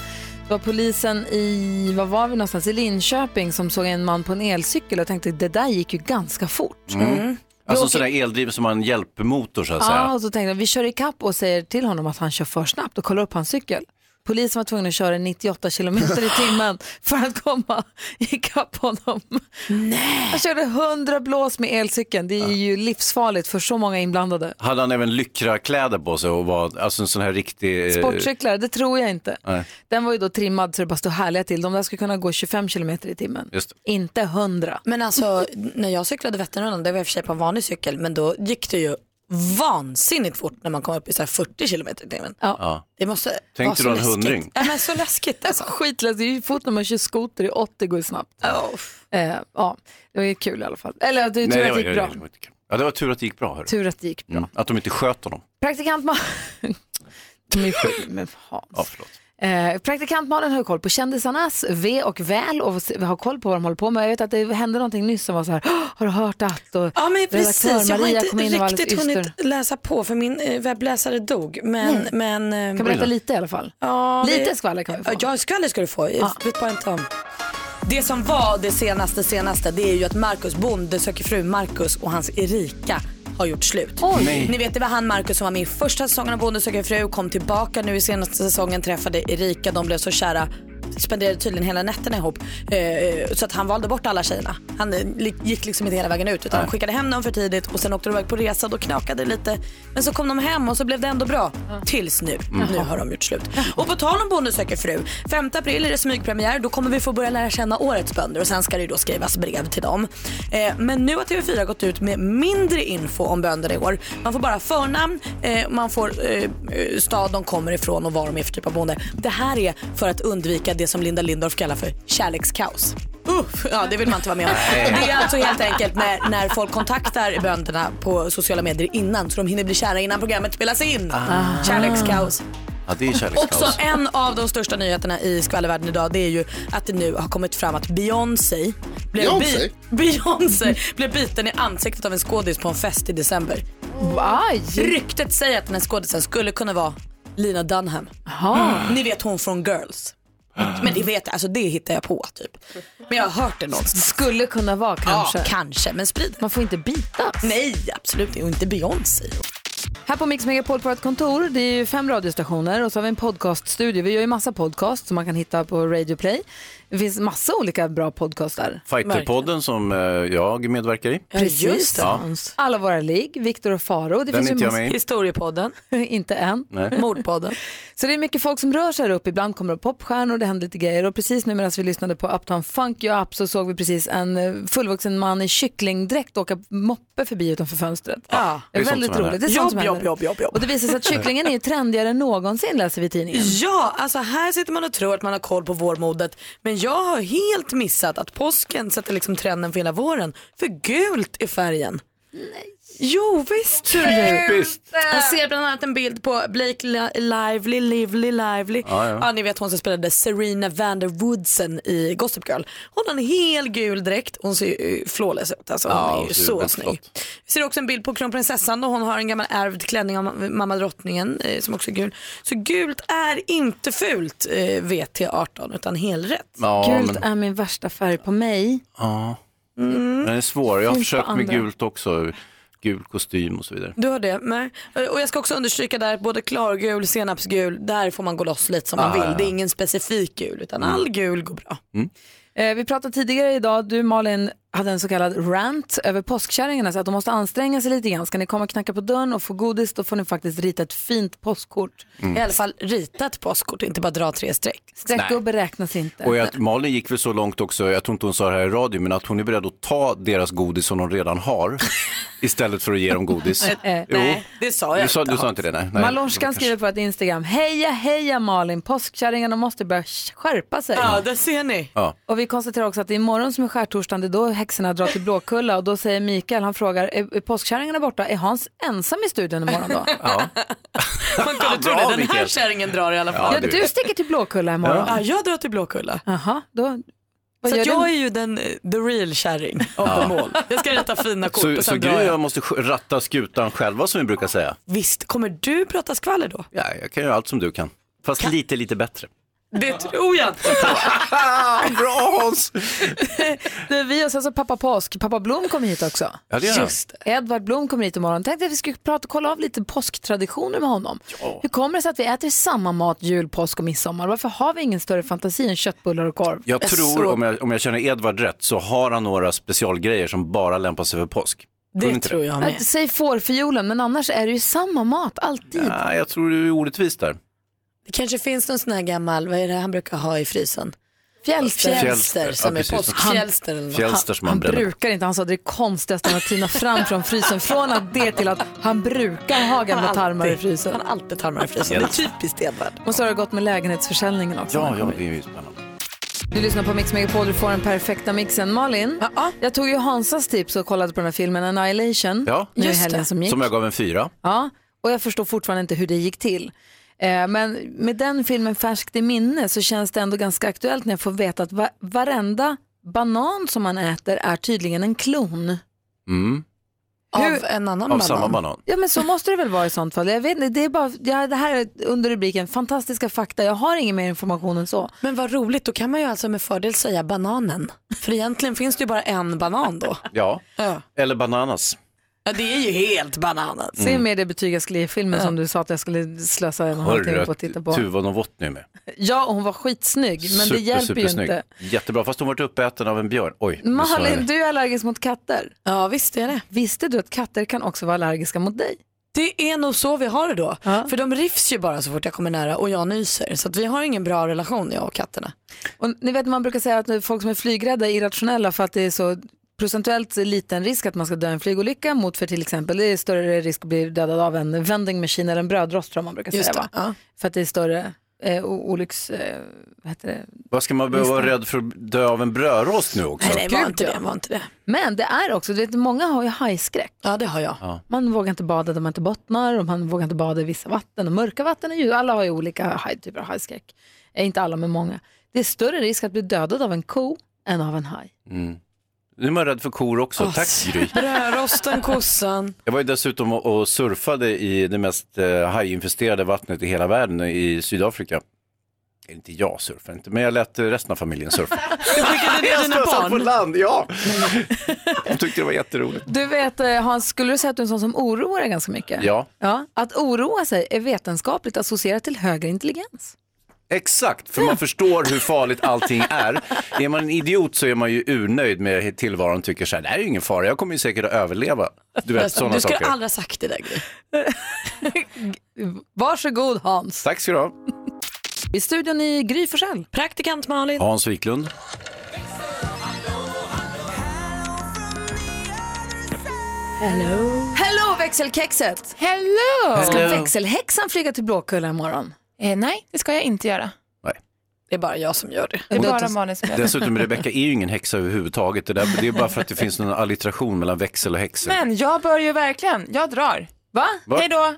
Var polisen i, vad var vi någonstans, i Linköping som såg en man på en elcykel och tänkte det där gick ju ganska fort. Mm. Alltså Vi åker- sådär eldriven som har en hjälpmotor så att Ja, säga. och så tänkte jag, vi kör ikapp och säger till honom att han kör för snabbt och kollar upp hans cykel. Polisen var tvungen att köra 98 kilometer i timmen för att komma ikapp honom. Nej. Han körde 100 blås med elcykeln. Det är ju livsfarligt för så många inblandade. Hade han även lyckrakläder på sig och var alltså en sån här riktig... eh, Sportcyklar, det tror jag inte. Nej, Den var ju då trimmad så det bara stod härliga till. De där skulle kunna gå 25 kilometer i timmen. Inte 100. Men alltså när jag cyklade Vätternrundan, det var i och för sig på en vanlig cykel, men då gick det ju vansinnigt fort när man kom upp i så här 40 kilometer i timmen. Ja. Det måste Tänk vara dig då en läskigt. hundring. Ja, men så läskigt alltså. Skitläskigt, det är ju fort när man kör skoter i 80 går ju snabbt. Eh, ja, det var ju kul i alla fall. Eller det tur att det var- gick bra. det var inte kul. Ja, det var tur att det gick bra. Hörru. Tur att det gick bra. Mm. Att de inte sköt honom. Praktikant Ma- De är sju, men Hans. Ja, förlåt. Eh, praktikant Malin har koll på kändisarnas ve och väl och har koll på vad de håller på med. Jag vet att det hände någonting nyss som var så här, "Åh, har du hört att? Och Ja men precis, jag har inte riktigt hunnit läsa på för min eh, webbläsare dog. Men, Nej. men, eh, Kan berätta lite i alla fall. Ja, Lite det- skvaller kan vi få. Ja, skvaller ska du få. Ja. vet bara inte om. Det som var det senaste senaste det är ju att Marcus Bonde söker fru Marcus och hans Erika har gjort slut. Oj. Ni vet det var han Marcus som var med i första säsongen av Bonde söker fru, kom tillbaka nu i senaste säsongen, träffade Erika, de blev så kära spenderade tydligen hela nätterna ihop. Eh, så att han valde bort alla tjejerna. Han eh, gick liksom inte hela vägen ut utan han skickade hem dem för tidigt och sen åkte de iväg på resa. Då knakade det lite. Men så kom de hem och så blev det ändå bra. Tills nu. Nu har de gjort slut. Och på tal om Bonde söker fru. 5 april är det smygpremiär. Då kommer vi få börja lära känna årets bönder och sen ska det ju då skrivas brev till dem. Eh, men nu har TV4 gått ut med mindre info om bönder i år. Man får bara förnamn, eh, man får eh, eh, stad de kommer ifrån och vad de är för typ av bonde. Det här är för att undvika det som Linda Lindorff kallar för kärlekskaos. Uff, ja, det vill man inte vara med om. Det är alltså helt enkelt när, när folk kontaktar bönderna på sociala medier innan så de hinner bli kära innan programmet spelas in. Kärlekskaos. Ja, det är kärlekskaos. Också en av de största nyheterna i skvallervärlden idag det är ju att det nu har kommit fram att Beyoncé blev, Beyoncé? Beyoncé blev biten i ansiktet av en skådis på en fest i december. Aj. Ryktet säger att den här skådisen skulle kunna vara Lina Dunham. Ni vet hon från Girls. Men det vet jag, alltså det hittar jag på typ. Men jag har hört det någonstans. Skulle kunna vara kanske. Ja, kanske, men sprid Man får inte bitas. Nej, absolut inte. Och inte Beyoncé. Här på Mix Megapol på ett kontor, det är ju fem radiostationer och så har vi en podcaststudio. Vi gör ju massa podcast som man kan hitta på Radio Play. Det finns massa olika bra podcastar. Fighterpodden som eh, jag medverkar i. Precis. Ja. Alla våra ligg, Viktor och Faro. Det Den finns är ju inte jag massa- med i. Historiepodden. inte än. Nej. Mordpodden. Så det är mycket folk som rör sig här uppe. Ibland kommer det popstjärnor, det händer lite grejer. Och precis nu medan vi lyssnade på Uptown Funk You Up så såg vi precis en eh, fullvuxen man i kycklingdräkt åka moppe förbi utanför fönstret. Ja, det är, det är sånt väldigt som roligt. händer. Det är sånt som Jobb, händer. jobb, jobb, jobb, jobb. Och det visar sig att kycklingen är ju trendigare än någonsin läser vi i tidningen. Ja, alltså här sitter man och tror att man har koll på vårmodet. Men jag har helt missat att påsken sätter liksom trenden för hela våren. För gult är färgen. Nej. Jo visst. Visst. Jag ser bland annat en bild på Blake Li- Lively, Lively, Lively. Ja, ja. ni vet hon som spelade Serena van der Woodsen i Gossip Girl. Hon har en hel gul dräkt. Hon ser ju flawless ut. Alltså, hon Ja, är hon ju ser så väldigt snygg. flott. Vi ser också en bild på kronprinsessan och hon har en gammal ärvd klänning av ma- mamma drottningen eh, som också är gul. Så gult är inte fult eh, VT18 utan helt rätt. Ja, Gult men- är min värsta färg på mig. Ja. Mm. Den är svår. Jag har på försökt med andra. gult också. Gul kostym och så vidare. Du har det? Nej. Och jag ska också understryka där, både klargul, senapsgul, där får man gå loss lite som man Ah, vill. ja, ja. Det är ingen specifik gul utan all gul går bra. Eh, vi pratade tidigare idag, du Malin hade en så kallad rant över påskkärringarna så att de måste anstränga sig lite grann. Ska ni komma och knacka på dörren och få godis då får ni faktiskt rita ett fint påskkort. Mm. I alla fall rita ett påskkort, inte bara dra tre streck. Streckgubbe räknas inte. Och jag, Malin gick väl så långt också, jag tror inte hon sa det här i radio, men att hon är beredd att ta deras godis som de redan har istället för att ge dem godis. Eh, Jo. Nej, det sa jag Du sa, inte. du sa inte det? Nej. nej. Malonskan skriver på ett Instagram, heja heja Malin, påskkärringarna måste börja skärpa sig. Ja, där ser ni. Ja. Och vi konstaterar också att det är imorgon som är skärtorsdagen, det då häxorna drar till Blåkulla och då säger Mikael, han frågar, är, är påskkärringarna borta? Är Hans ensam i studion imorgon då? Ja. Man kunde tro det, den här kärringen drar i alla fall. Ja, du sticker till Blåkulla imorgon. Ja, jag drar till Blåkulla. Jaha, då... Så jag du? är ju den, eh, the real kärring av Ja. all. Jag ska rita fina kort Så, och så sen Gry drar och jag måste ratta skutan själva som vi brukar säga. Visst, kommer du prata skvaller då? Ja, jag kan göra allt som du kan. Fast lite, lite bättre. Det tror jag inte. Bra Hans! Det är vi och sen så pappa Påsk, pappa Blom kommer hit också. Ja, det gör han. Just det. Edvard Blom kommer hit imorgon. Tänkte att vi skulle prata, kolla av lite påsktraditioner med honom. Hur kommer det sig att vi äter samma mat jul, påsk och midsommar? Varför har vi ingen större fantasi än köttbullar och korv? Jag tror, om jag, om jag känner Edvard rätt, så har han några specialgrejer som bara lämpar sig för påsk. Tror ni inte Äh, Säg fårfiolen, men annars är det ju samma mat, alltid. Ja, jag tror du är orättvis där. Det kanske finns någon sån här gammal, vad är det han brukar ha i frysen? Fjälster. Fjälster som Ja, är påskfjälster. något. Fjälster som Han bränner. brukar inte, han sa det är konstigaste han har tinat fram från frysen. Från att det till att han brukar ha gamla Han tarmar i frysen. Han har alltid tarmar i frysen. Det är typiskt Edvard. Och så har det gått med lägenhetsförsäljningen också. Ja, ja, det är ju spännande. Du lyssnar på Mix Megapol, du får den perfekta mixen. Malin, jag tog ju Hansas tips och kollade på den här filmen Annihilation Ja, nu i helgen som gick. Som jag gav en fyra. Ja, och jag förstår fortfarande inte hur det gick till. Eh, Men med den filmen färskt i minne så känns det ändå ganska aktuellt när jag får veta att va- varenda banan som man äter är tydligen en klon. Mm. Av en annan Av banan. samma banan. Ja men så måste det väl vara i sånt fall. Jag vet inte, det är bara, ja, det här är under rubriken fantastiska fakta. Jag har ingen mer information än så. Men vad roligt, då kan man ju alltså med fördel säga bananen. För egentligen finns det ju bara en banan då. Ja, Ja, eller bananas. Ja det är ju helt bananas. Se med det betyg jag skulle ge filmen som du sa att jag skulle slösa en halvtimme på att titta på. Tuva Novotny med. Ja, och hon var skitsnygg, men det hjälper ju supersnygg. inte. Jättebra, fast hon varit uppäten av en björn. Oj, Malin, du är allergisk mot katter. Ja, visst är det. Visste du att katter kan också vara allergiska mot dig? Det är nog så vi har det då. För de rivs ju bara så fort jag kommer nära och jag nyser. Så att vi har ingen bra relation jag och katterna. Och ni vet man brukar säga att folk som är flygrädda är irrationella för att det är så procentuellt liten risk att man ska dö i en flygolycka mot för till exempel det är större risk att bli dödad av en vending machine eller en brödrost tror man brukar säga det, va? ja. För att det är större eh, olycks... Eh, vad heter det? Vad ska man behöva vara rädd för att dö av en brödrost nu också? Nej, nej, var inte det. Var inte det. Men det är också, du vet, många har ju hajskräck. Ja, det har jag. Ja. Man vågar inte bada där man inte bottnar och man vågar inte bada i vissa vatten. Och mörka vatten är ju, alla har ju olika haj, typer av hajskräck. Eh, inte alla men många. Det är större risk att bli dödad av en ko än av en haj. Mm. Nu är man rädd för kor också. Tack Gry. Brödrosten, kossan. Jag var ju dessutom och- surfade i det mest eh, hajinfesterade vattnet i hela världen i Sydafrika. Eller Inte jag surfade inte, men jag lät resten av familjen surfa. Du skickade ner dina satt på barn. land, ja. De tyckte det var jätteroligt. Du vet eh, Hans, skulle du säga att du är en sån som oroar dig ganska mycket? Ja. ja. Att oroa sig är vetenskapligt associerat till högre intelligens. Exakt, för man förstår hur farligt allting är. Är man en idiot så är man ju urnöjd med tillvaron och tycker så här, det här är ju ingen fara, jag kommer ju säkert att överleva. Du vet sådana du skulle saker. aldrig ha sagt det där Gry. Varsågod Hans. Tack ska du ha. I studion i Gry Forssell. Praktikant Malin. Hans Wiklund. Hello. Hello växelkexet. Hello. Ska växelhäxan flyga till Blåkulla imorgon? Eh, nej, det ska jag inte göra. Det är bara jag som gör det. Det är bara Malin som gör det. Dessutom, Rebecka är ju ingen häxa överhuvudtaget. Det, där, det är bara för att det finns någon allitteration mellan växel och häxor. Men jag bör ju verkligen, jag drar. Va? Va? Hej då.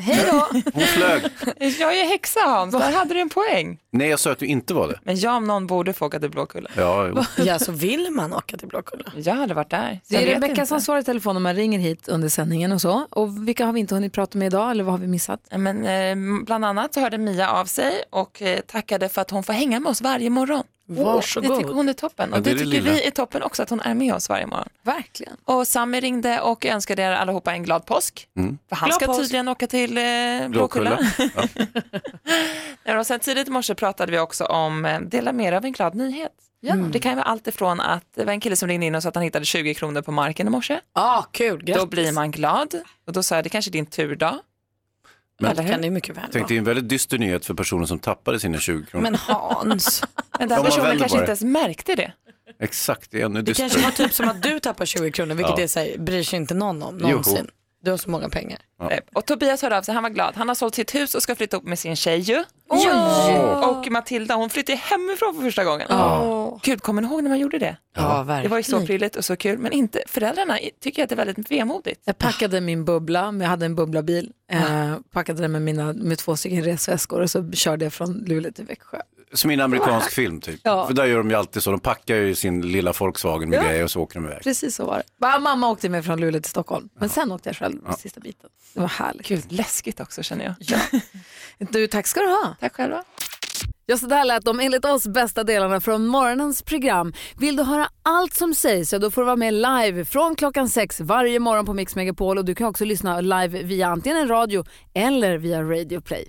Hej då. Hon flög. Jag är häxa Hans, där hade du en poäng. Nej, jag sa att du inte var det. Men jag om någon borde få åka till Blåkulla. Ja, jo. Ja, så vill man åka till Blåkulla. Jag hade varit där. så Det är Rebecka som svarar i telefon om man ringer hit under sändningen och så. Och vilka har vi inte hunnit prata med idag eller vad har vi missat? Men, eh, bland annat så hörde Mia av sig och eh, tackade för att hon får hänga med oss varje morgon. Varsågod. Det tycker hon är toppen. Ja, Och det det, det tycker lilla. vi är toppen också, att hon är med oss varje morgon. Verkligen. Och Sami ringde och önskade er allihopa en glad påsk. Mm. För han Glad ska påsk. tydligen åka till eh, Blåkulla. Blåkulla. Ja. Ja, och sen tidigt i morse pratade vi också om eh, dela med er av en glad nyhet. Mm. Det kan ju vara allt ifrån att det var en kille som ringde in och sa att han hittade 20 kronor på marken i morse. Ah, kul, grattis. Då blir man glad. Och då sa jag, det kanske är din turdag. Men Eller kan det mycket väl Tänk, det är en väldigt dyster nyhet för personen som tappade sina 20 kronor. Men Hans, Men den man personen kanske inte ens märkte det. Exakt, det är ännu det kanske dystrare. var typ som att du tappar 20 kronor, vilket Ja. är så här, bryr sig inte någon om någonsin. Du har så många pengar. Ja. Eh, Och Tobias hörde av sig, han var glad. Han har sålt sitt hus och ska flytta upp med sin tjej ju. Ja. Och Matilda, hon flyttade hemifrån för första gången. Ja. Gud, kommer ni ihåg när man gjorde det? Ja, Det var ju så verkligen. prydligt och så kul, men inte, föräldrarna tycker att det är väldigt vemodigt. Jag packade min bubbla, jag hade en bubblabil. Eh, packade den med, mina, med två stycken resväskor och så körde jag från Luleå till Växjö. Som i en amerikansk film typ. Ja. För där gör de ju alltid så, de packar ju sin lilla Volkswagen med Ja. grejer och så åker de iväg. Precis så var det. Bara, mamma åkte med från Luleå till Stockholm, men sen åkte jag själv Ja. sista biten. Det var härligt. Gud, läskigt också känner jag. Ja. Du, tack ska du ha. Tack själva. Ja, så där lät de enligt oss bästa delarna från morgonens program. Vill du höra allt som sägs så då får du vara med live från klockan sex varje morgon på Mix Megapol och du kan också lyssna live via antingen en radio eller via Radio Play.